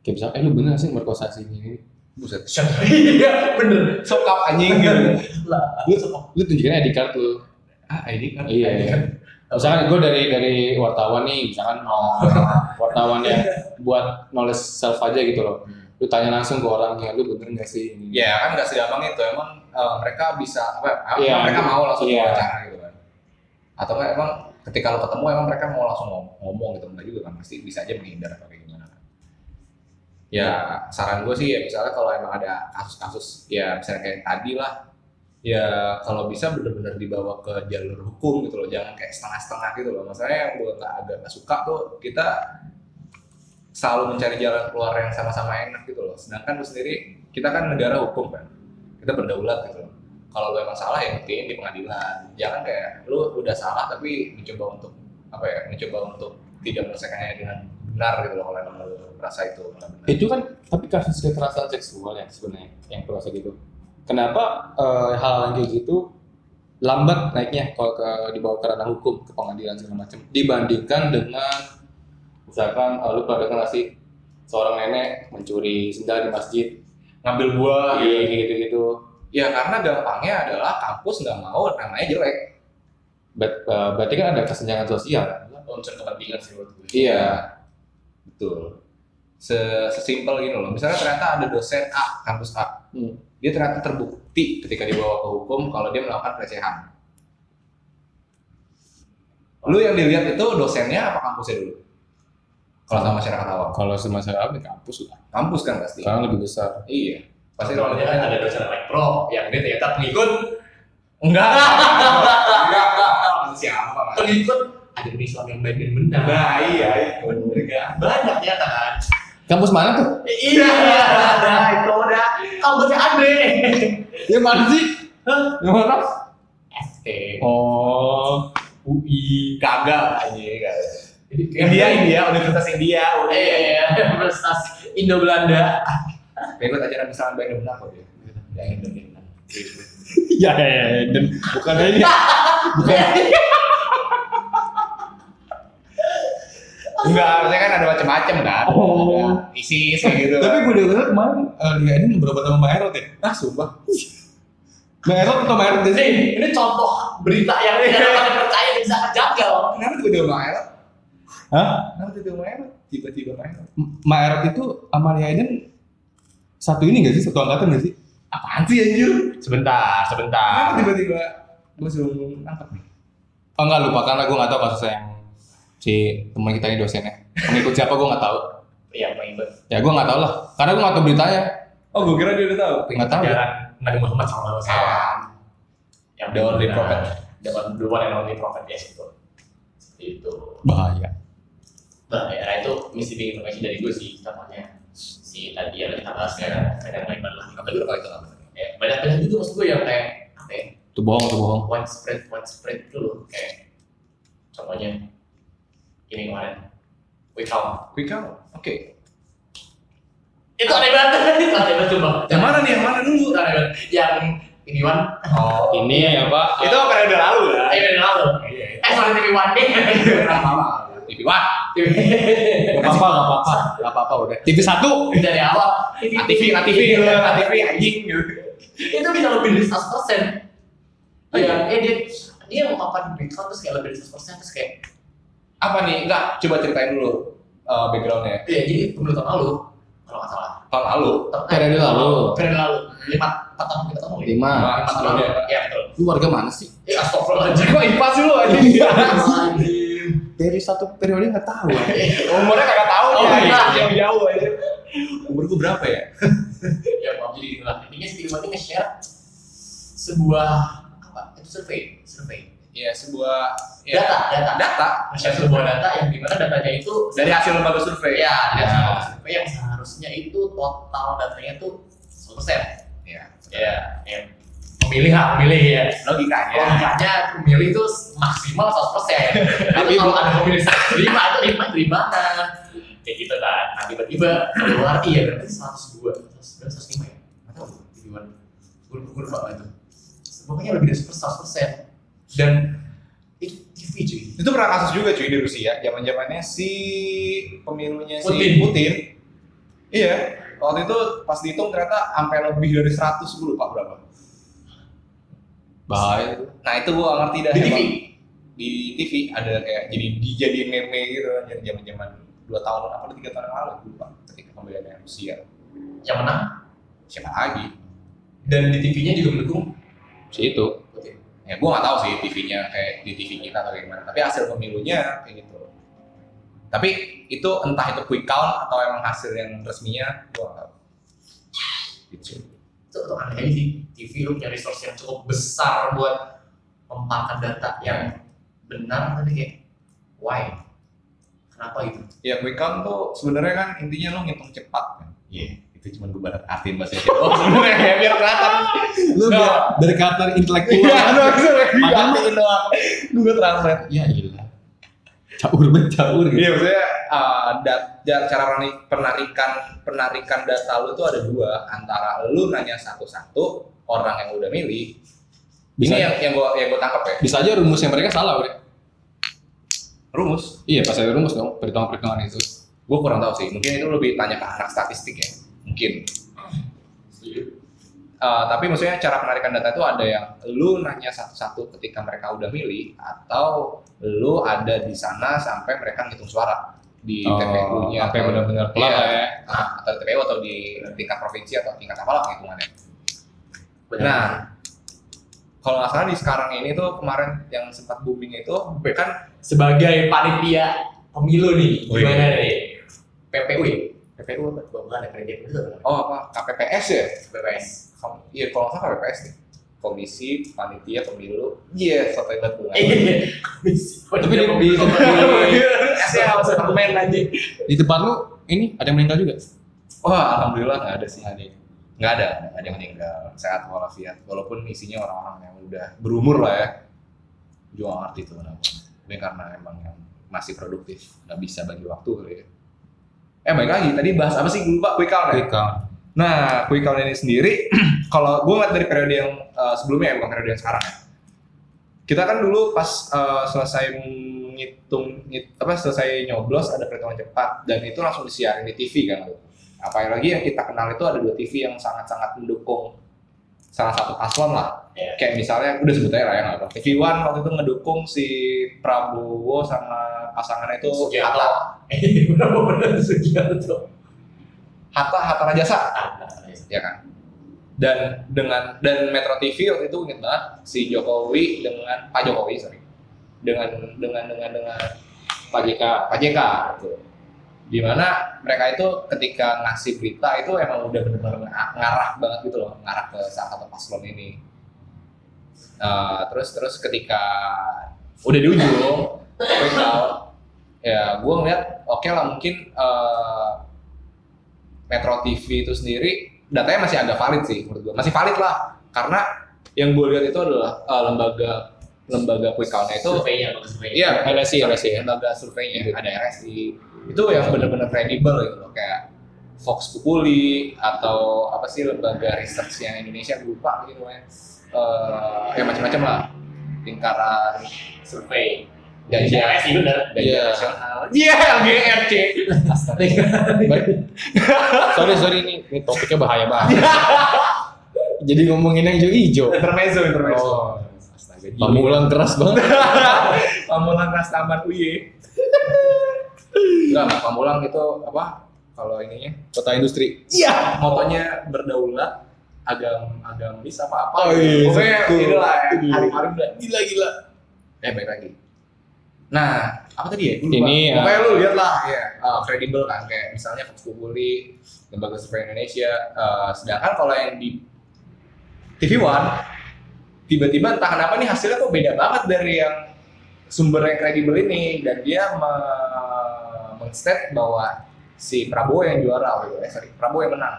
Kayak misalnya, eh lu bener sih merkosa si ini? buset (laughs) iya bener sokap anjing gitu (laughs) lah. Lu, lu tunjukin ID card lu. Ah, ID kan. Iya. ID card. Misalkan gue dari dari wartawan nih, misalkan oh, (laughs) wartawan yang buat knowledge self aja gitu loh. Lu tanya langsung ke orangnya, lu bener nggak sih ini? Ya kan nggak segampang itu emang eh, mereka bisa apa? Iya. mereka mau langsung Iya. wawancara gitu kan? Atau nggak emang ketika lo ketemu emang mereka mau langsung ngom- ngomong gitu enggak juga kan? Pasti bisa aja menghindar atau kayak gimana kan? Ya saran gue sih ya misalnya kalau emang ada kasus-kasus ya misalnya kayak tadi lah ya kalau bisa bener-bener dibawa ke jalur hukum gitu loh jangan kayak setengah-setengah gitu loh. Masalahnya yang gue nggak agak nggak suka tuh kita selalu mencari jalan keluar yang sama-sama enak gitu loh. Sedangkan lu sendiri kita kan negara hukum kan kita berdaulat gitu loh. Kalau lu emang salah ya buktiin di pengadilan. Jangan kayak lu udah salah tapi mencoba untuk apa ya mencoba untuk tidak menyelesaikannya dengan benar gitu loh kalau emang lu merasa itu nggak benar Itu kan tapi kasus kekerasan seksual ya sebenarnya yang proses gitu. Kenapa eh, hal yang kayak gitu lambat naiknya kalau ke dibawa ke ranah hukum ke pengadilan segala macam dibandingkan dengan misalkan eh, lu pernah dengar sih seorang nenek mencuri sendal di masjid ngambil buah Iya, kayak gitu gitu ya karena gampangnya adalah kampus nggak mau namanya jelek berarti kan ada kesenjangan sosial Unsur kepentingan sih menurut gue. Iya, betul. Se- Sesimpel gini loh. Misalnya ternyata ada dosen A, kampus A. Hmm. Dia ternyata terbukti ketika dibawa ke hukum kalau dia melakukan pelecehan. Lu yang dilihat itu dosennya apa kampusnya dulu? Kalau sama masyarakat awam. kalau semasa apa kampus lah Kampus kan pasti. sekarang lebih besar Iya. Pasti kalau kalau kan ada dosen elektro yang dia ternyata pengikut enggak. enggak, (laughs) enggak. Siapa, pengikut ada Islam yang baik dan benar. Nah, iya, itu bener kan. Banyak ternyata kan. Kampus mana tuh Iya, ada itu udah kampusnya Andre. ya mana sih Hah? yang mana ST. oh UI kagak aja kagak. Jadi India, India, Universitas India. Eh, iya, iya, Universitas Indo Belanda. Ikut ajaran misalnya baik dan benar kok dia. Yang Indonesia. ya, ya, ya, dan bukan ini bukan (laughs) Enggak, maksudnya kan ada macam-macam kan. Oh. Ada ISIS kayak gitu. tapi gue dengar kemarin uh, dia ini beberapa sama Mbak Erot ya ah sumpah. Mbak Erot atau Mbak Erot sih ini contoh berita yang tidak dapat dipercaya dan sangat janggal. Kenapa tiba-tiba Mael? Hah? Kenapa tiba-tiba Mael? Tiba-tiba Mael. Mbak Erot itu sama Lia Aiden satu ini gak sih satu angkatan gak sih Apaan sih anjir? Sebentar, Kenapa sebentar. tiba-tiba gue suruh nangkep nih? oh enggak lupa karena gue gak tahu kasusnya yang si teman kita ini dosennya pengikut siapa gue gak tahu Iya, pengikut. ya gue gak tahu lah karena gue gak tahu beritanya Oh, gue kira dia udah tahu. Nggak tahu. Ajaran Nabi Muhammad SAW. Yang The only prophet. The one- one and only prophet, yes itu. Seperti itu. bahaya Nah, ya, itu misi big informasi dari gue sih, contohnya si tadi yang kita bahas kan, kadang lain lah. Apa dulu itu apa? Ya, banyak banyak juga maksud gue yang kayak apa ya, itu bohong itu bohong widespread widespread itu loh kayak contohnya ini kemarin quick count Quick count. Oke. itu aneh banget (laughs) itu aneh banget coba Yang mana nih? Yang mana dulu? aneh banget yang ini one Oh. ini apa Itu periode lalu ya? eh dari lalu Iya. eh sorry TV one nih Lama. TV One. Gak apa-apa, gak apa-apa, gak apa-apa udah. TV satu. dari awal ATV, ATV gitu. ATV anjing itu bisa lebih dari 100 persen Oh, iya? eh dia dia mau papan di terus kayak lebih dari 100 persen terus kayak Apa nih? Enggak, coba ceritain dulu uh, backgroundnya. ya jadi pemilu tahun lalu kalau nggak salah Tahun lalu. Tahun- Periode lalu. periode lalu lima empat tahun kita tahun Lima. lima tahun lalu ya betul Lu warga mana sih? ya astagfirullahaladzim Kok IPA sih lu anjing? Astagfirullahaladzim. Dari satu periode nggak tahu. (laughs) Umurnya kagak tahu Oh, ya, iya. yang jauh aja. Umur gua berapa ya? (laughs) ya maaf jadi inilah intinya sih ini nge-share sebuah apa itu survei survei Ya sebuah ya, data data. Data. Nge-share sebuah data yang di mana datanya itu dari hasil lembaga survei. ya dari hasil Ya. survei yang seharusnya itu total datanya tuh 100 persen. Ya. ya ya memilih lah memilih ya. Logikanya. logikanya pemilih itu maksimal 100 persen. Tapi kalau ada pemilih 105 itu lima dari mana kayak gitu kan. Nah tiba-tiba keluar iya berarti 102 105 ya? Di mana gue gue lupa itu. Pokoknya lebih dari 100 persen dan itu TV cuy Itu pernah kasus juga cuy di Rusia, zaman zamannya si pemilunya si Putin. Putin. Iya, waktu itu pas dihitung ternyata sampai lebih dari 100 gue lupa berapa. bahaya. Nah itu gua nggak ngerti dah. Di TV? Di TV ada kayak jadi dijadiin meme gitu jadi zaman zaman dua tahun apa tiga tahun yang lalu gua lupa ketika pemilihan Rusia Yang menang siapa lagi dan di TV-nya juga mendukung. Si itu. Ya gua nggak tahu sih TV-nya kayak di TV kita atau kayak gimana. Tapi hasil pemilunya kayak gitu. Tapi itu entah itu quick count atau emang hasil yang resminya gua nggak tahu. Gitu. Itu, itu aneh sih. TV lu punya resource yang cukup besar buat mempalkan data yang benar tapi kayak why? Kenapa gitu? ya quick count tuh sebenarnya kan intinya lo ngitung cepat kan. Iya itu cuma gue barat artiin bahasa Jawa oh sebenarnya ya biar kelihatan Lu biar dari karakter intelektual. iya Padahal gue doang gue translate Ya gila. Caur banget caur gitu. Iya maksudnya uh, dat- cara penari- penarikan penarikan data lu tuh ada dua antara lu nanya satu-satu orang yang udah milih. Bisa- Ini yang yang gua yang gua tangkap ya. Bisa aja rumus yang mereka salah, Bre. Rumus. Iya, pas ada rumus dong, perhitungan-perhitungan itu. Gua kurang tahu sih. Mungkin itu lebih tanya ke anak statistik ya. Mungkin. Uh, tapi maksudnya cara penarikan data itu ada yang lu nanya satu-satu ketika mereka udah milih atau lu ada di sana sampai mereka ngitung suara di TPU-nya Apa yang benar-benar pelan Iya. ya. Nah, atau di TPU atau di tingkat provinsi atau tingkat apalah penghitungannya. Benar. Nah, kalau nggak salah di sekarang ini tuh kemarin yang sempat booming itu kan sebagai panitia pemilu nih, gimana nih? PPU PPU apa? Bukan ada kredit itu apa? oh apa KPPS ya? Kom- Iya kalau nggak salah KPPS nih. Komisi Panitia Pemilu. Iya, sampai banget gue. Iya, komisi. Tapi di, di, (laughs) Saya harus komen aja. di tempat lu ini ada yang meninggal juga? Wah, alhamdulillah nggak ada sih. Nggak ada, nggak ada yang meninggal. Sehat walafiat. Walaupun isinya orang-orang yang udah berumur lah ya. Juga ngerti tuh kenapa. Tapi karena emang yang masih produktif, nggak bisa bagi waktu kali ya. Eh, baik lagi. Tadi bahas apa sih? Gue lupa. Quick count ya? Quick count. Nah, quick count ini sendiri, (clears throat) kalau gue ngeliat dari periode yang uh, sebelumnya ya, bukan periode yang sekarang ya. Kita kan dulu pas uh, selesai ngitung, ngit- apa selesai nyoblos ada perhitungan cepat dan itu langsung disiarin di TV kan. Apalagi yang kita kenal itu ada dua TV yang sangat-sangat mendukung salah satu paslon lah. Iya. Kayak misalnya, udah sebut aja lah ya nggak apa. One waktu itu ngedukung si Prabowo sama pasangannya itu. Hatta, (laughs) Eh, benar-benar. Hatta, Hatta Rajasa. Ah, ya kan dan dengan dan Metro TV waktu itu inget banget si Jokowi dengan Pak Jokowi sorry dengan dengan dengan dengan Pak JK. Pak JK gitu. Di mana mereka itu ketika ngasih berita itu emang udah benar-benar ng- ngarah banget gitu loh ngarah ke salah satu paslon ini. Eh, terus terus ketika udah di ujung quick count, ya gue ngeliat oke lah mungkin eh, Metro TV itu sendiri datanya masih agak valid sih menurut gue masih valid lah karena yang gue lihat itu adalah eh, lembaga lembaga quick count-nya itu surveinya. Iya, LSI, LSI lembaga surveinya. Ada RSI itu yang benar-benar kredibel gitu loh kayak Fox Populi atau apa sih lembaga researchnya Indonesia gue lupa gitu ya Eh, ya macam-macam lah lingkaran survei. gaji Iya, sih benar. gaji Iya. nasional iya LGRC (laughs) sorry sorry ini, ini topiknya bahaya banget. (laughs) Jadi ngomongin yang hijau-hijau. intermezzo intermezzo Oh. astaga Pamulan keras banget. (laughs) Pamulang Ras Taman Uye enggak enggak Pamulang itu apa kalau ininya Kota industri. Iya, motonya berdaulat, agam agamis apa apa. Oh, iya, Pokoknya betul. itu lah, Aduh. hari-hari udah gila gila. Eh baik lagi. Nah, apa tadi ya? Lupa. Ini, pokoknya uh, lu lihat lah, ya, uh, kredibel kan kayak misalnya Fox Populi, Lembaga Survei Indonesia. uh, sedangkan kalau yang di TV One, tiba-tiba entah kenapa nih hasilnya kok beda banget dari yang sumber yang kredibel ini dan dia me- meng-state bahwa si Prabowo yang juara, gitu. eh sorry, Prabowo yang menang.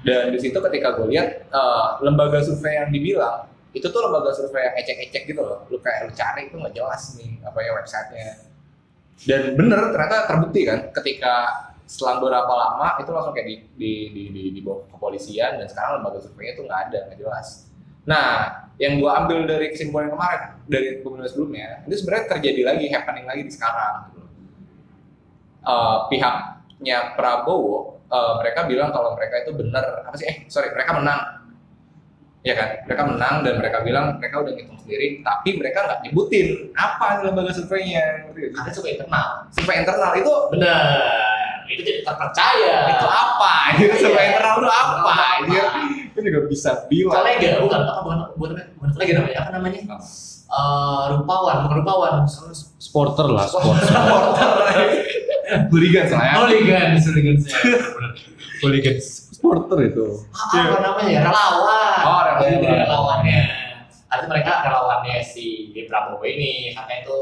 Dan di situ ketika gue lihat eh, lembaga survei yang dibilang itu tuh lembaga survei yang ecek-ecek gitu loh. Lu kayak lu cari itu nggak jelas nih apa ya websitenya. Dan bener ternyata terbukti kan ketika selang beberapa lama itu langsung kayak di di di di, ke kepolisian dan sekarang lembaga surveinya itu nggak ada nggak jelas. Nah, yang gue ambil dari kesimpulan kemarin dari pemilu sebelumnya itu sebenarnya terjadi lagi happening lagi di sekarang. Gitu. Eh, pihaknya Prabowo eh, mereka bilang kalau mereka itu benar apa sih eh sorry mereka menang ya kan mereka menang dan mereka bilang mereka udah ngitung sendiri tapi mereka nggak nyebutin apa lembaga surveinya? Karena suka internal. survei internal itu Benar. Itu tidak terpercaya. itu apa itu Iya. survei internal itu apa itu juga bisa bilang Kolega, bukan apa bukan bukan bukan kolega namanya apa namanya? Eh, rupawan, bukan rupawan. Sporter lah, sporter. Hooligan soalnya Hooligan, hooligan saya. Hooligan supporter itu. Apa namanya ya? Relawan. Oh, relawan. Jadi relawannya. Artinya mereka relawannya si Prabowo ini katanya itu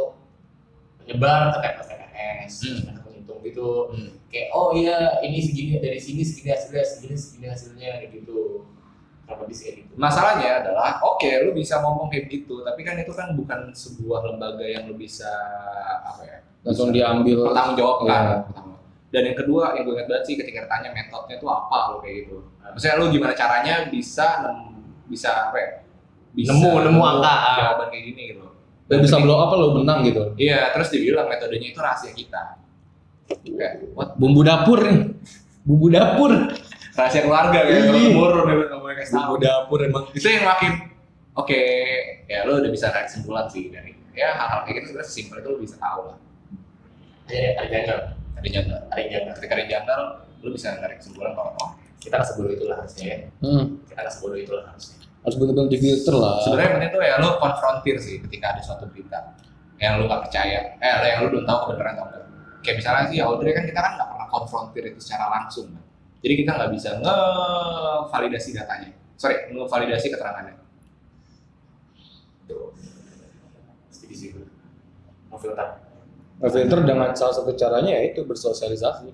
menyebar ke TPS TPS, Hmm. menghitung gitu. Hmm. Kayak oh iya ini segini dari sini segini hasilnya segini segini hasilnya gitu. Masalahnya adalah, oke, lu bisa ngomong kayak gitu, tapi kan itu kan bukan sebuah lembaga yang lu bisa apa ya? Langsung bisa diambil. bertanggung jawab kan. Dan yang kedua, yang gue ingat banget sih ketika ditanya metodenya itu apa lo kayak gitu. Maksudnya lu gimana caranya bisa bisa apa ya? Bisa Nemu- nemu angka. jawaban kayak gini gitu. Dan bisa blow up lo menang gitu. Iya, terus dibilang metodenya itu rahasia kita. Kayak, what? Bumbu dapur nih. Bumbu dapur. Rahasia keluarga kayak Iya. umur udah nggak boleh kasih tahu. Dapur emang. itu yang makin oke ya lo udah bisa narik kesimpulan sih dari ya hal-hal kayak gitu sebenarnya sesimpel itu lo bisa tahu lah Ada ada janggal, ada janggal ada janggal. ketika ada janggal lo bisa narik kesimpulan kalau oh Kita nggak sebodoh itu lah harusnya ya. Hmm. Kita nggak sebodoh itu lah harusnya. Harus betul-betul difilter lah. sebenarnya yang penting tuh ya lo konfrontir sih ketika ada suatu berita yang lo nggak percaya eh yang lo belum tahu kebenaran atau enggak kayak misalnya sih Audrey kan kita kan nggak pernah konfrontir itu secara langsung kan jadi kita nggak bisa ngevalidasi datanya sorry ngevalidasi keterangannya Setuju sih gue. Mau filter. Ngefilter dengan salah satu caranya yaitu bersosialisasi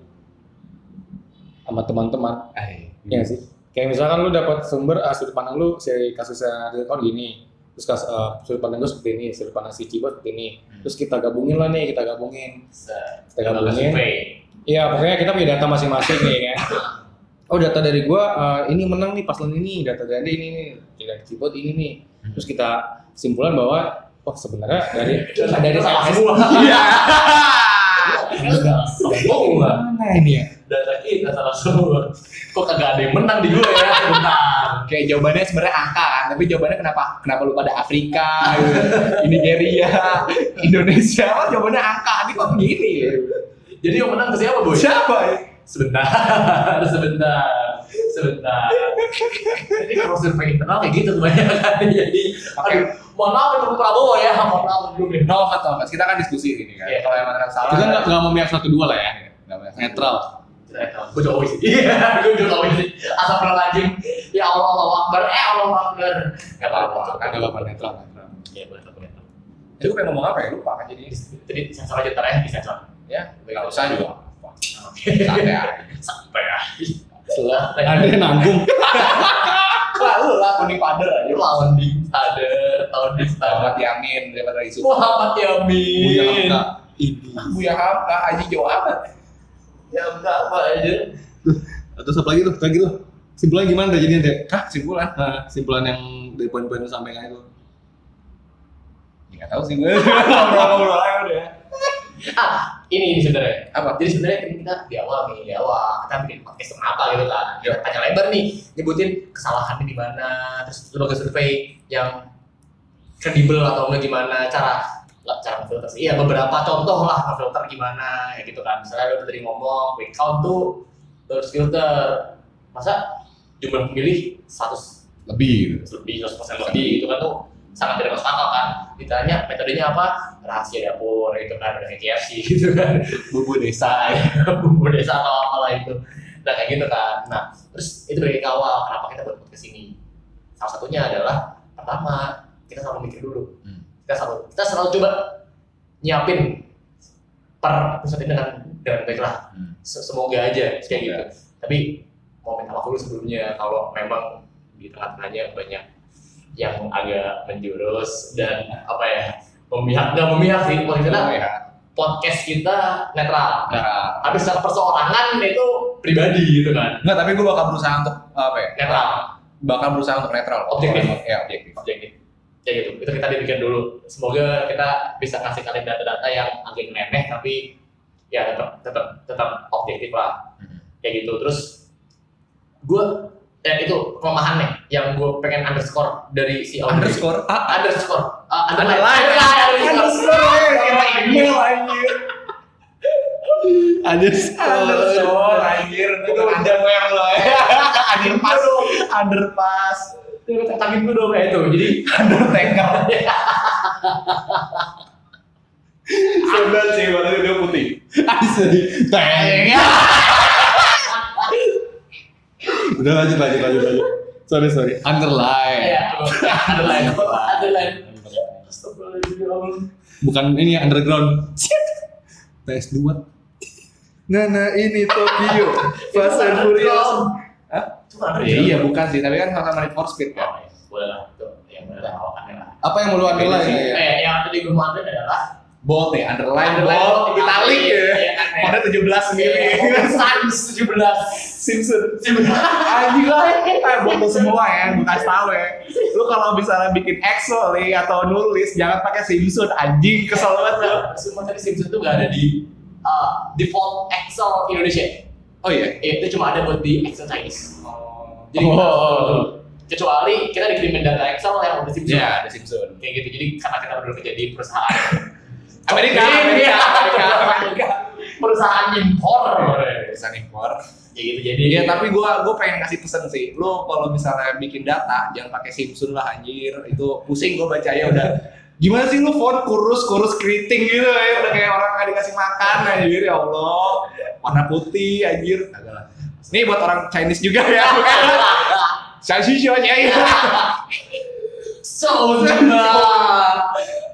sama teman-teman. eh Iya nggak sih? Kayak misalkan lu dapat sumber ah, sudut pandang lu si kasusnya Count gini, terus kas, ah, sudut pandang gue seperti ini, sudut pandang si Cibo seperti ini. Hmm. Terus kita gabungin lah nih, kita gabungin. Kita gabungin. Iya, pokoknya kita punya data masing-masing nih ya. Oh data dari gua ah, ini menang nih paslon ini, data dari ini nih, dari Cibot ini nih. Terus kita simpulan bahwa oh sebenarnya dari dari salah semua. iya sombong lah. mana ini ya? Data kita salah semua. Kok kagak ada yang menang di gue ya? Bentar. kayak jawabannya sebenarnya angka kan tapi jawabannya kenapa kenapa lu pada Afrika gitu. Nigeria Indonesia oh jawabannya angka ini kok begini Jadi yang menang ke siapa, Boy? siapa ya Sebentar, (laughs) sebentar, sebentar. Jadi kalau survei internal kayak gitu kebanyakan. (laughs) Jadi, aduh, mohon maaf untuk Prabowo ya, mohon maaf dulu nih. no offense, no offense. kita kan diskusi ini kan Iya. kalau yang mana salah Kita nggak nggak memihak satu dua lah ya, nggak boleh. netral. Gue Jokowi sih. Iya, gue Jokowi sih. Asal lagi. Ya Allah, Allah Akbar. Eh, Allah Akbar. Gak apa-apa. kan apa netral netral Iya, boleh, boleh. jadi gue pengen ngomong apa ya lupa kan jadi Jadi sensor aja ntar ya, di sensor. Ya nggak usah juga Oke. santai aja Sampai ya. Setelah ada yang nanggung. lalu (laughs) lah kuning pader aja Lawan di Stader, tahun di Muhammad Stader. Yamin daripada isu Muhammad Yamin. Buya Hamka. Ini. Buya Hamka Haji Ya enggak apa aja. Terus apa lagi tuh? Lagi tuh. Simpulannya gimana deh jadinya deh? Hah simpulan Nah, simpulan yang dari poin-poin lu sampaikan itu. Ya, nggak tahu sih gue (laughs) ngobrol-ngobrol aja udah Ah, ini ini sebenarnya. apa Jadi sebenarnya kita di awal nih, di awal kita bikin podcast kenapa gitu kan. Kita tanya lebar nih, nyebutin kesalahannya di mana, terus lembaga survei yang kredibel atau enggak gimana cara cara filter sih. Iya, beberapa contoh lah filter gimana ya gitu kan. Misalnya lu tadi ngomong quick count tuh terus filter. Masa jumlah pemilih 100 lebih lebih 100% lebih itu kan tuh sangat tidak masuk akal kan? Ditanya metodenya apa? Rahasia dapur itu kan kayak KFC (laughs) gitu kan. Bumbu desa (laughs) bumbu desa atau apalah itu. Nah kayak gitu kan. Nah terus itu dari awal kenapa kita buat podcast ini? Salah satunya adalah pertama kita selalu mikir dulu. Hmm. kita selalu kita selalu coba nyiapin per episode ini dengan dengan baik lah. Hmm. Se- semoga aja kayak gitu. Tapi mau minta maaf dulu sebelumnya kalau memang di tengah-tengahnya banyak yang agak menjurus dan apa ya memihak nggak memihak sih maksudnya ya podcast kita netral. Nah. Tapi secara perseorangan itu pribadi gitu kan. Nggak tapi gue bakal berusaha untuk apa ya netral. Bakal berusaha untuk netral. Objektif. ya objektif. Objektif. Ya gitu. Itu kita dibikin dulu. Semoga kita bisa kasih kalian data-data yang agak nyeleneh tapi ya tetap tetap tetap objektif lah. Mhm. kayak gitu. Terus gue ya itu kelemahannya yang gue pengen underscore dari si Audrey. Underscore. Ah, underscore uh, Underline. underline underscore email anjir. Underscore anjir. Itu underwear lo ya. (laughs) Underpass. Underpass. Tangan gue dong kayak itu jadi Undertaker. Sebelah sih, warnanya dia putih. asli. Teng. (laughs) Udah lanjut lanjut lanjut lanjut. Sorry sorry. Underline. ya underline underline. Bukan ini ya, underground. PS2. Nah, nah ini Tokyo. Fast and Furious. Kan Ya, iya bukan sih, tapi kan sama Need for Speed Oh, kan. iya. boleh lah itu yang Apa yang mau lu underline ya? eh yang tadi gue mau ambil adalah Bold nih, underline Underline bold, bold, italic iya, ya. iya, kan, ya. Pada 17 mili. Sans 17 Simpson. Anjing lah, eh bodoh semua ya, bekas tahu ya. Lu kalau misalnya bikin Excel nih atau nulis, jangan pakai Simpson, anjing kesel banget lu. Semua tadi Simpson tuh gak ada di uh, default Excel Indonesia Oh iya. Itu cuma ada buat di Excel Chinese jadi Oh. harus dulu. kecuali kita dikirimin data Excel yang udah Simpson Iya, ada Simpson. kayak gitu jadi karena kita berdua kerja di perusahaan Amerika, Iya, Amerika. Amerika, Amerika. perusahaan impor Pesan impor. kayak gitu jadi Iya, tapi gua gua pengen kasih pesan sih. Lu kalau misalnya bikin data, jangan pakai Simpson lah anjir. Itu pusing gua bacanya udah. Gimana sih lu font kurus kurus keriting gitu ya udah kayak orang nggak dikasih makan anjir ya Allah. Warna putih anjir. Ini buat orang Chinese juga ya. Saya sih ya. So juga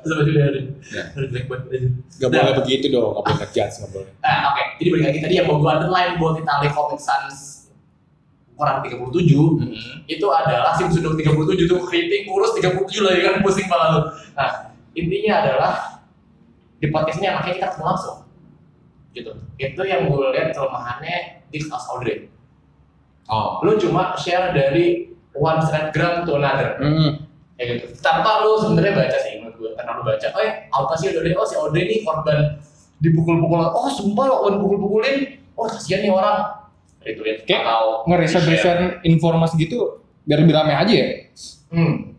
sama juga ada Ya. ada jelek banget aja Gak boleh begitu dong, gak boleh ngejudge, gak boleh. Nah, oke. Jadi balik lagi tadi yang mau gue underline buat Italy Comic Sans orang 37 itu adalah Simpson 37 tuh keriting kurus 37 lagi kan pusing kepala lu. Nah, intinya adalah di podcast ini makanya kita ketemu langsung. Gitu. Itu yang gue lihat kelemahannya di kelas Audrey. Oh. Lu cuma share dari one snapgram to another. Hmm. Kayak gitu. Tanpa lu sebenarnya baca sih menurut gue. Karena lu baca, oh ya, apa sih Audrey? Oh si Audrey nih korban dipukul-pukul. Oh sumpah lo dipukul-pukulin. Oh kasihan nih orang. Itu lihat Kayak atau Ngeriset ngeriset informasi gitu biar lebih rame aja ya. Hmm.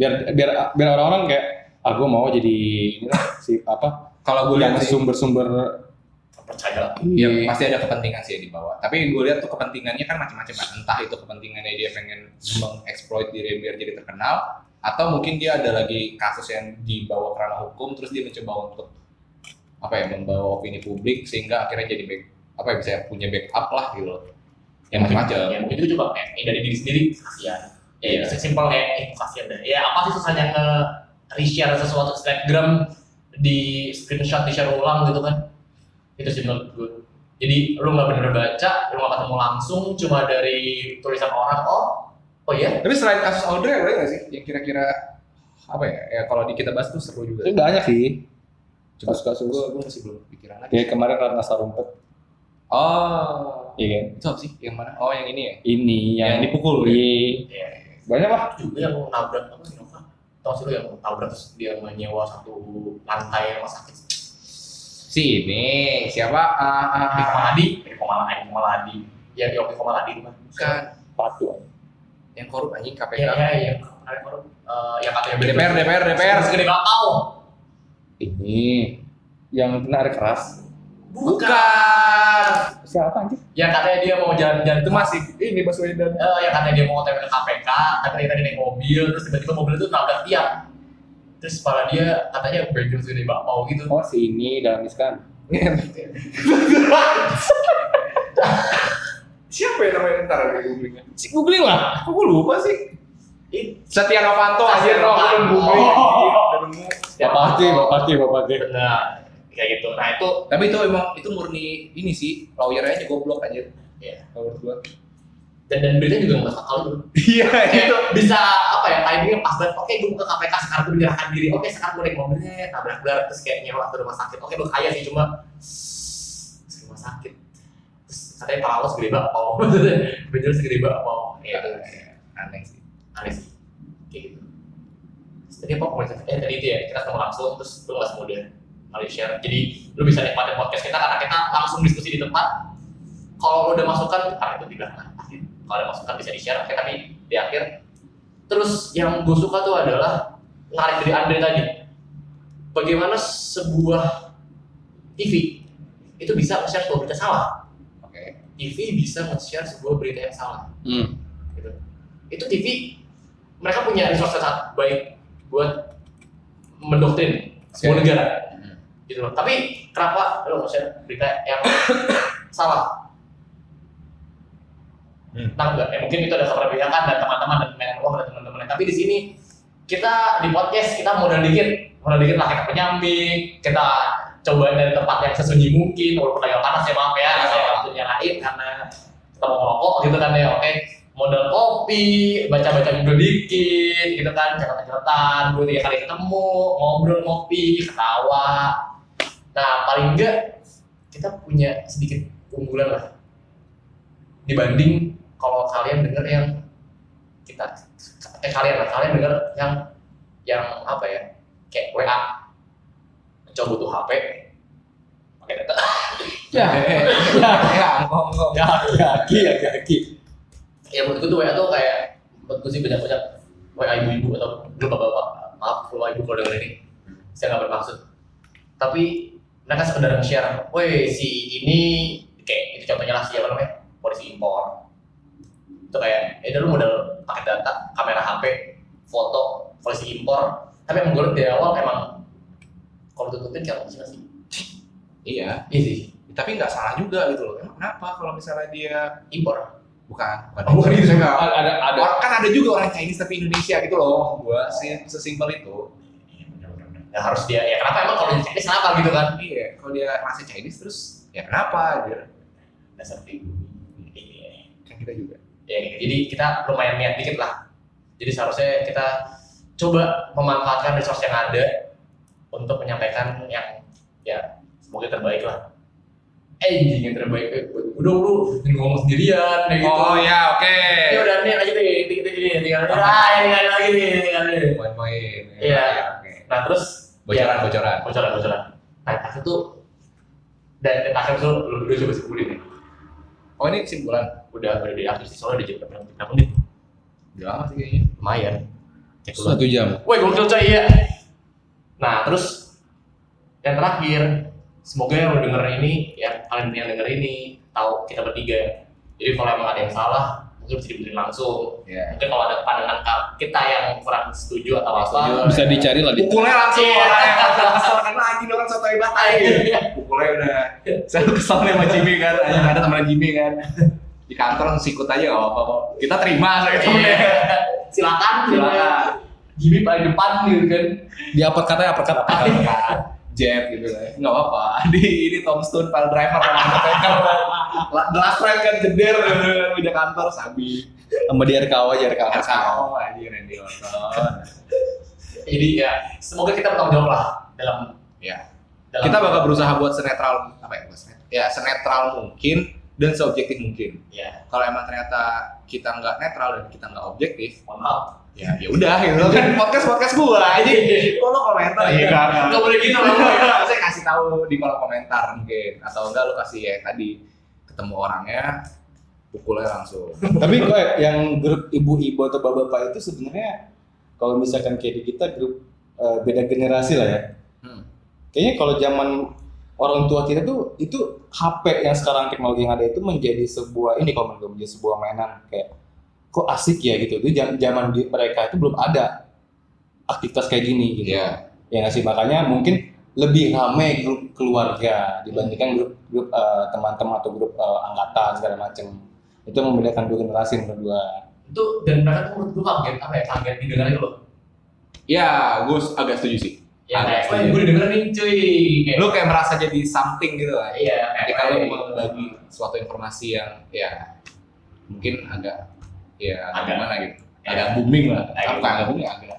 Biar biar biar orang-orang kayak ah gue mau jadi ini lah si apa Kalau gue yang lihat sumber-sumber Percaya lah. Ya pasti ada kepentingan sih di bawah. Tapi gue lihat tuh kepentingannya kan macam-macam kan. Entah itu kepentingannya dia pengen mengeksploit diri biar jadi terkenal, atau mungkin dia ada lagi kasus yang dibawa ke ranah hukum, terus dia mencoba untuk apa ya membawa opini publik sehingga akhirnya jadi back, apa ya bisa punya backup lah gitu loh. Yang macam-macam. Ya mungkin itu coba kayak eh, dari diri sendiri kasihan. Ya, Iya. sesimpel kayak eh kasihan deh. Ya apa sih susahnya nge reshare sesuatu Instagram di screenshot di share ulang gitu kan? Itu sih menurut gue. Jadi lu nggak bener baca, lu nggak ketemu langsung, cuma dari tulisan orang. Oh, oh iya. Tapi selain kasus Audrey ada nggak sih yang kira-kira apa ya? Ya kalau di kita bahas tuh seru juga. itu banyak sih. Kasus-kasus. Gue gue masih belum pikiran lagi. Kayak kemarin Ratna Sarumpet, Oh, iya kan? itu apa sih? Yang mana? Oh, yang ini ya? Ini yang, Yang dipukul, ya? Iya. Ya, Banyak lah. juga yang nabrak apa sih Nova? Tahu sih lu yang nabrak terus dia menyewa satu lantai rumah sakit. Si ini siapa? Ah, ah, ah. Komaladi, di Komaladi, di Komaladi. Ya Komaladi itu kan. Bukan. Patu. Yang korup anjing KPK. Ya, ya, yang kemarin baru eh, yang katanya DPR, DPR, DPR. segede bakau. Ini yang kena air keras. Bukan. Siapa anjir? Yang katanya dia mau jalan-jalan Itu masih ini Baswedan. Eh, yang katanya dia mau OTW ke KPK, tapi ternyata dia naik mobil, terus tiba-tiba mobil itu nabrak tiang. Terus kepala dia katanya background segede bakpao gitu. Oh si ini dalam miskan. (laughs) Siapa yang namanya ntar ada googlingnya? Si googling lah. Kok gue lupa sih? Ih, Setia Novanto aja no, gue Novanto. googling. Bapak Ati, Bapak Ati. Benar. Kayak gitu. Nah, itu Tapi itu emang itu murni ini sih, lawyer aja goblok aja. Iya. Kalau menurut gua. Dan dan berita juga nggak masuk akal tuh. Iya, Kayak bisa apa ya timingnya pas banget. Oke, gue buka KPK sekarang gue menyerahkan diri. Oke, sekarang gue naik mobilnya nabrak berat terus kayak nyewa ke rumah sakit. Oke, lu kaya sih cuma ke rumah sakit. Terus katanya pala (laughs) lo segede bakpao. Bener segede bakpao. Iya, itu Aneh sih. aneh sih. Kayak gitu. Tadi apa komunitas? Eh tadi itu ya kita ketemu langsung terus lu nggak kali share. Jadi lu bisa nikmatin podcast kita karena kita langsung diskusi di tempat. Kalau lu udah masukkan, ah itu tidak. Kalau ada masukan bisa di share oke tapi di akhir terus yang gue suka tuh adalah narik dari Andre tadi bagaimana sebuah TV itu bisa nge-share sebuah berita salah Oke. TV bisa nge-share sebuah berita yang salah Hmm. gitu. itu TV mereka punya resource yang sangat baik buat mendoktrin sebuah Oke. negara Hmm. gitu loh tapi kenapa lo nge-share berita yang (coughs) salah Hmm. nah enggak ya mungkin itu ada keperpihakan dan teman-teman dan main uang dan teman-teman tapi di sini kita di podcast kita modal dikit. Modal dikit lah kita penyambi kita coba dari tempat yang sesunyi mungkin walaupun agak panas ya maaf ya saya waktu nyalain karena kita mau ngerokok gitu kan ya oke. Modal kopi baca-baca buku dikit gitu kan catatan-catatan dua tiga kali ketemu ngobrol ngopi ketawa. Nah paling enggak kita punya sedikit keunggulan lah dibanding kalau kalian denger yang kita eh kalian lah kalian denger yang yang apa ya kayak WA coba butuh HP pakai data (laughs) Ya, (laughs) Ya, ya, ngomong. ya, kaki, ya, kaki. ya menurutku tuh WA tuh kayak menurutku sih banyak banyak WA ibu-ibu atau bapak-bapak maaf kalau ibu kalau denger ini saya nggak bermaksud tapi mereka sekedar nge-share woi si ini kayak itu contohnya lah siapa namanya polisi impor itu kayak eh lu modal pakai data kamera HP foto polisi impor tapi emang gue dari awal emang kalau tutupin kayak apa sih Iya, iya sih tapi nggak salah juga gitu loh. Emang kenapa kalau misalnya dia impor bukan bukan, Oh, bukan itu. saya nggak Ada, ada. Orang kan ada juga orang Chinese tapi Indonesia gitu loh. Gua sih sesimpel itu. ya harus dia ya kenapa emang kalau di Chinese kenapa gitu kan Iya, kalau dia rasa Chinese terus ya kenapa gitu. dasar pribumi iya Kan kita juga. Ya, jadi kita lumayan niat dikit lah. Jadi seharusnya kita coba memanfaatkan resource yang ada untuk menyampaikan yang ya semoga terbaik lah. Eh anjing yang terbaik. Eh, udah lu ngomong sendirian kayak gitu. Oh ya, oke. ya udah nih aja deh dikit dikit dikit tinggal ah tinggal lagi nih tinggal lagi. Poin-poin. Iya. Oke. nah terus Bocoran, ya, bocoran. bocoran bocoran. Nah tuh dan dan akhir tuh lu udah coba sebulin nih Oh ini kesimpulan. udah udah di akhir sih soalnya udah jam berapa menit Udah sih kayaknya. lumayan cek dulu Satu jam. Woi, gokil coy iya. Nah, terus yang terakhir, semoga yang lo denger ini, ya kalian yang denger ini, tahu kita bertiga. Jadi kalau emang ada yang salah, mungkin bisa dibenerin langsung. Iya. Mungkin kalau ada pandangan kita yang kurang setuju atau apa, Setuju. Bisa dicari lah di Pukulnya langsung Iya. orang yang kesel kan lagi orang soto hebat aja. Pukulnya udah. Saya kesel nih sama Jimmy kan. Ada teman Jimmy kan. Di kantor langsung sikut aja nggak apa-apa kok. Kita terima saya Iya. silakan, Silakan. Jimmy paling depan gitu kan. di upper katanya cut. Kan, Jet gitu lah. Nggak apa-apa. (laughs) Di ini Tombstone file driver. The last ride kan jeder udah kantor sabi. Sama di RKO aja RKO. Kau aja Randy Orton. Jadi ya, semoga kita bertanggung jawab lah dalam Ya. dalam Kita bakal berusaha buat senetral apa ya? senetral. Ya senetral mungkin dan seobjektif mungkin. ya, Kalau emang ternyata kita nggak netral dan kita nggak objektif, mohon maaf. Ya ya udah gitu kan podcast podcast gua aja. Kalau komentar ya enggak Nggak boleh gitu, nggak boleh. Saya kasih tahu di kolom komentar mungkin atau enggak lu kasih ya tadi ketemu orangnya pukulnya langsung. Tapi gue yang grup ibu-ibu atau bapak-bapak itu sebenarnya kalau misalkan kayak di kita grup eh, beda generasi lah ya. Hmm. Kayaknya kalau zaman orang tua kita tuh itu HP yang sekarang teknologi yang ada itu menjadi sebuah ini kalau menurut gue menjadi sebuah mainan kayak kok asik ya gitu. Itu zaman di mereka itu belum ada aktivitas kayak gini gitu. Iya. Ya nggak sih makanya mungkin lebih ramai grup keluarga dibandingkan grup grup eh, teman-teman atau grup eh, angkatan segala macam. Itu membedakan dua generasi menurut gua. Itu dan mereka tuh menurut gue kaget apa ya kaget didengar itu loh. Ya, gue agak setuju sih. Ya Agak kayak, setuju. wah gue denger nih cuy. Kayak, Lu kayak merasa jadi something gitu lah. iya kayak Ketika lu kayak- membagi suatu informasi yang ya mungkin agak ya agak Agak- gimana gitu. ya. Agak booming lah. Agak Bukan agak booming, agak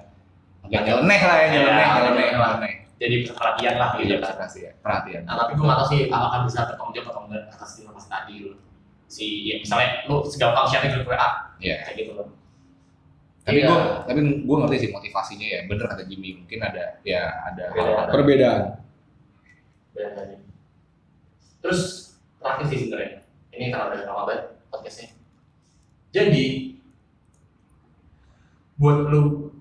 agak nyeleneh lah ya, nyeleneh, Ya, nyeleneh, nyeleneh. jadi perhatian lah gitu Iya, kan. perhatian, ya, perhatian. Nah, tapi gue nggak tahu sih apakah bisa bertanggung jawab atau enggak atas informasi tadi dulu. Si ya misalnya lu segampang di grup WA Iya. kayak gitu loh. Tapi Iya. gue, tapi gue ngerti sih motivasinya ya. Bener kata Jimmy, mungkin ada ya ada Beda. ada- Perbedaan. Benar tadi. Terus terakhir sih sebenarnya ini karena udah lama banget podcastnya. Jadi buat lu,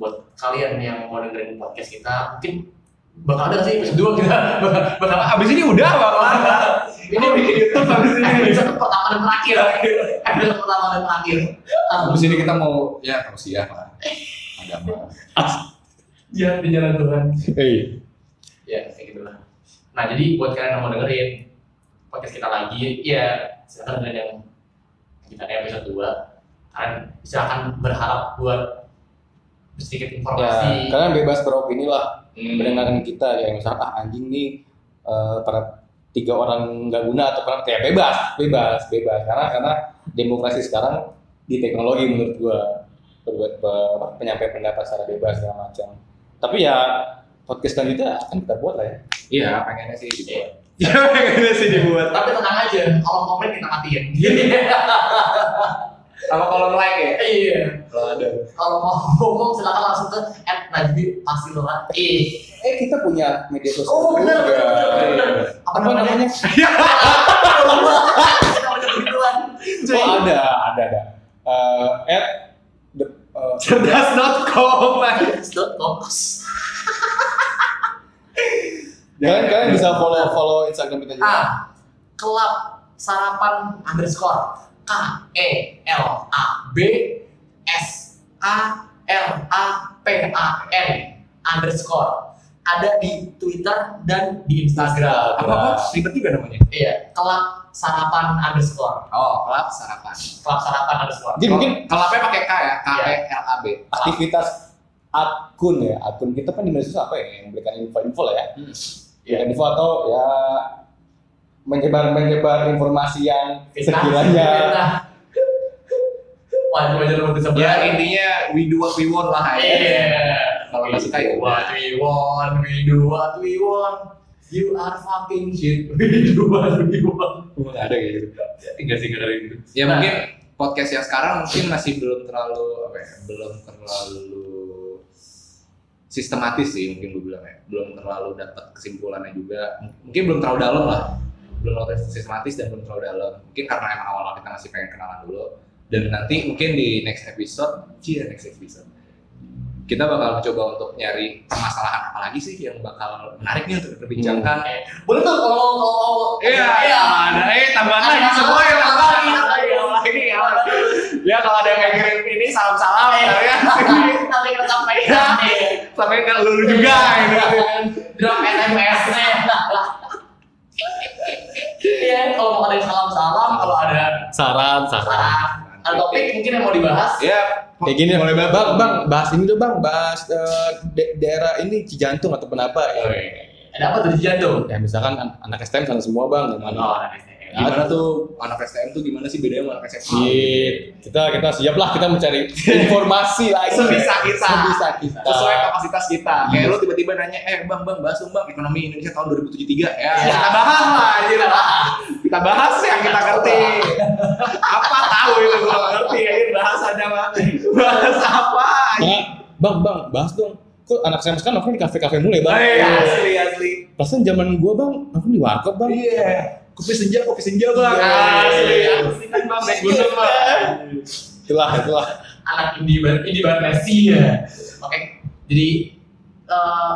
buat kalian yang mau dengerin podcast kita, mungkin bakal ada sih episode 2 kita? Bakal, (laughs) bakal Abis ini udah bakal ada. ini bikin YouTube habis ini. Episode pertama dan terakhir. Episode pertama dan terakhir. Abis ini kita mau ya tausiah lah. Agama. ya di jalan Tuhan. Eh, ya kayak gitu lah. Nah jadi buat kalian yang mau dengerin podcast kita lagi ya silakan dengerin yang kita episode 2 kalian silakan berharap buat sedikit ya, informasi kalian bebas beropini lah Hmm. mendengarkan kita ya misal ah anjing nih eh, para tiga orang nggak guna atau para kayak bebas bebas bebas karena karena demokrasi sekarang di teknologi menurut gua apa, penyampaian pendapat secara bebas segala macam tapi ya podcast selanjutnya akan kita buat lah ya Iya, pengennya sih dibuat. Iya. Iya, (laughs) pengennya sih dibuat. tapi tenang aja kalau komen kita matiin (laughs) Sama kolom like ya. iya Kalau ada. kalau mau ngomong silakan langsung ke at Najdi Pasilora eh eh kita punya media sosial Oh, bener. Iya. apa namanya Begituan. oh ada ada ada Eh, at the eh, Cerdas.com. Cerdas.com. kalian kalian bisa follow follow instagram kita juga Ah, kelab sarapan underscore K E L A B S A L A P A N underscore ada di Twitter dan di Instagram. Apa apa? Ribet juga namanya. Iya, kelab sarapan underscore. Oh, kelab sarapan. Kelab sarapan underscore. Jadi mungkin kelabnya pakai K ya, K E L A B. aktivitas akun ya akun kita kan di sosial apa ya yang memberikan info-info lah ya Hmm. Iya. Info atau ya menyebar menyebar informasi yang sekiranya Fitnah. Wajib aja lu bisa Ya intinya we do what we want lah ya. Iya. Kalau nggak suka ya what we want, we do what we want. You are fucking shit. (laughs) We do what we want. nggak ada gitu Enggak sih enggak ada gitu. Ya Nah. mungkin podcast yang sekarang mungkin masih belum terlalu apa ya, belum terlalu sistematis sih mungkin gue bilang ya belum terlalu dapat kesimpulannya juga mungkin belum terlalu dalam lah belum terlalu sistematis dan belum terlalu dalam mungkin karena emang awal kita masih pengen kenalan dulu dan nanti mungkin di next episode cia next episode kita bakal mencoba untuk nyari permasalahan apa lagi sih yang bakal menarik nih untuk diperbincangkan Eh, Boleh tuh kalau kalau Iya, iya. ada eh tambahan lagi semua yang tambahan lagi, lagi. Ya kalau ada yang kirim ini salam-salam Eh, ya. Nanti (laughs) kita sampaikan. (laughs) Sampai ke lu juga gitu kan. Drop SMS-nya. Iya, kalau mau ada salam-salam, kalau ada saran saran, ada topik mungkin yang mau dibahas. Ya, kayak gini. Bang bang bahas ini dong bang. Bahas eh, da- daerah ini Cijantung atau kenapa ya. Ada apa tuh di jantung? ya misalkan an- anak STM sana semua bang. Yang mana Oh, ada STM. Gimana tuh anak STM tuh gimana sih bedanya sama anak SMA? Iya, kita kita siap lah kita mencari (laughs) informasi lagi Sebisa kita. sebisa kita Sesuai kapasitas kita. Iya. Kayak lu tiba-tiba nanya, "Eh, Bang, Bang, bahas dong, Bang, ekonomi Indonesia tahun 2073." Ya, Iya. kita bahas lah anjir. Kita bahas yang kita ngerti. apa tahu itu gua ngerti anjir bahasanya mah. Bahas apa? Bang bang bahas dong kok anak saya sekarang nongkrong di kafe-kafe mulai bang Eh, asli asli. Perasaan zaman gua bang nongkrong di warkop bang Iya. Kopi senja, kopi senja bang. Iya. Asli, asli kan bang, naik gunung bang. itulah itulah anak indie banget indie banget Messi ya. Oke, jadi eh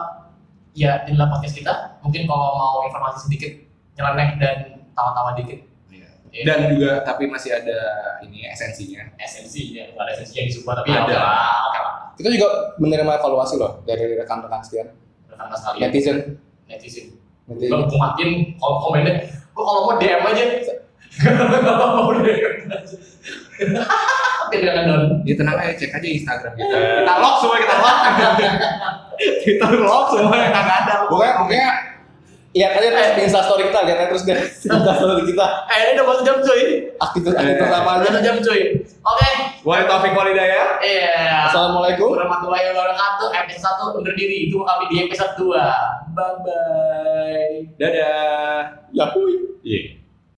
ya inilah podcast kita. Mungkin kalau mau informasi sedikit nyeleneh dan tawa-tawa dikit. Iya. Ya, Dan juga tapi masih ada ini esensinya. esensinya, ada esensinya yang disupport tapi Ada. oke lah, kita juga menerima evaluasi loh dari rekan-rekan sekian Rekan mas kalian, netizen netizen. netizen makin kalau komennya, gue kalau mau DM aja. Kalau mau DM aja. Tidak down. Ya tenang aja, cek aja Instagram kita. Kita lock semua, kita lock. kita lock semua yang ada. pokoknya pokoknya lihat aja terus di instastory kita lihat aja terus di (laughs) instastory kita Eh ini udah mau jam cuy. aktivitas aktivitas apa aja Udah jam cuy. Oke. Wali Taufik Walidaya. Iya. assalamualaikum warahmatullahi wabarakatuh. Episode 1 undur diri. Itu kami di episode 2. Bye bye. Dadah. Yahoo Iya.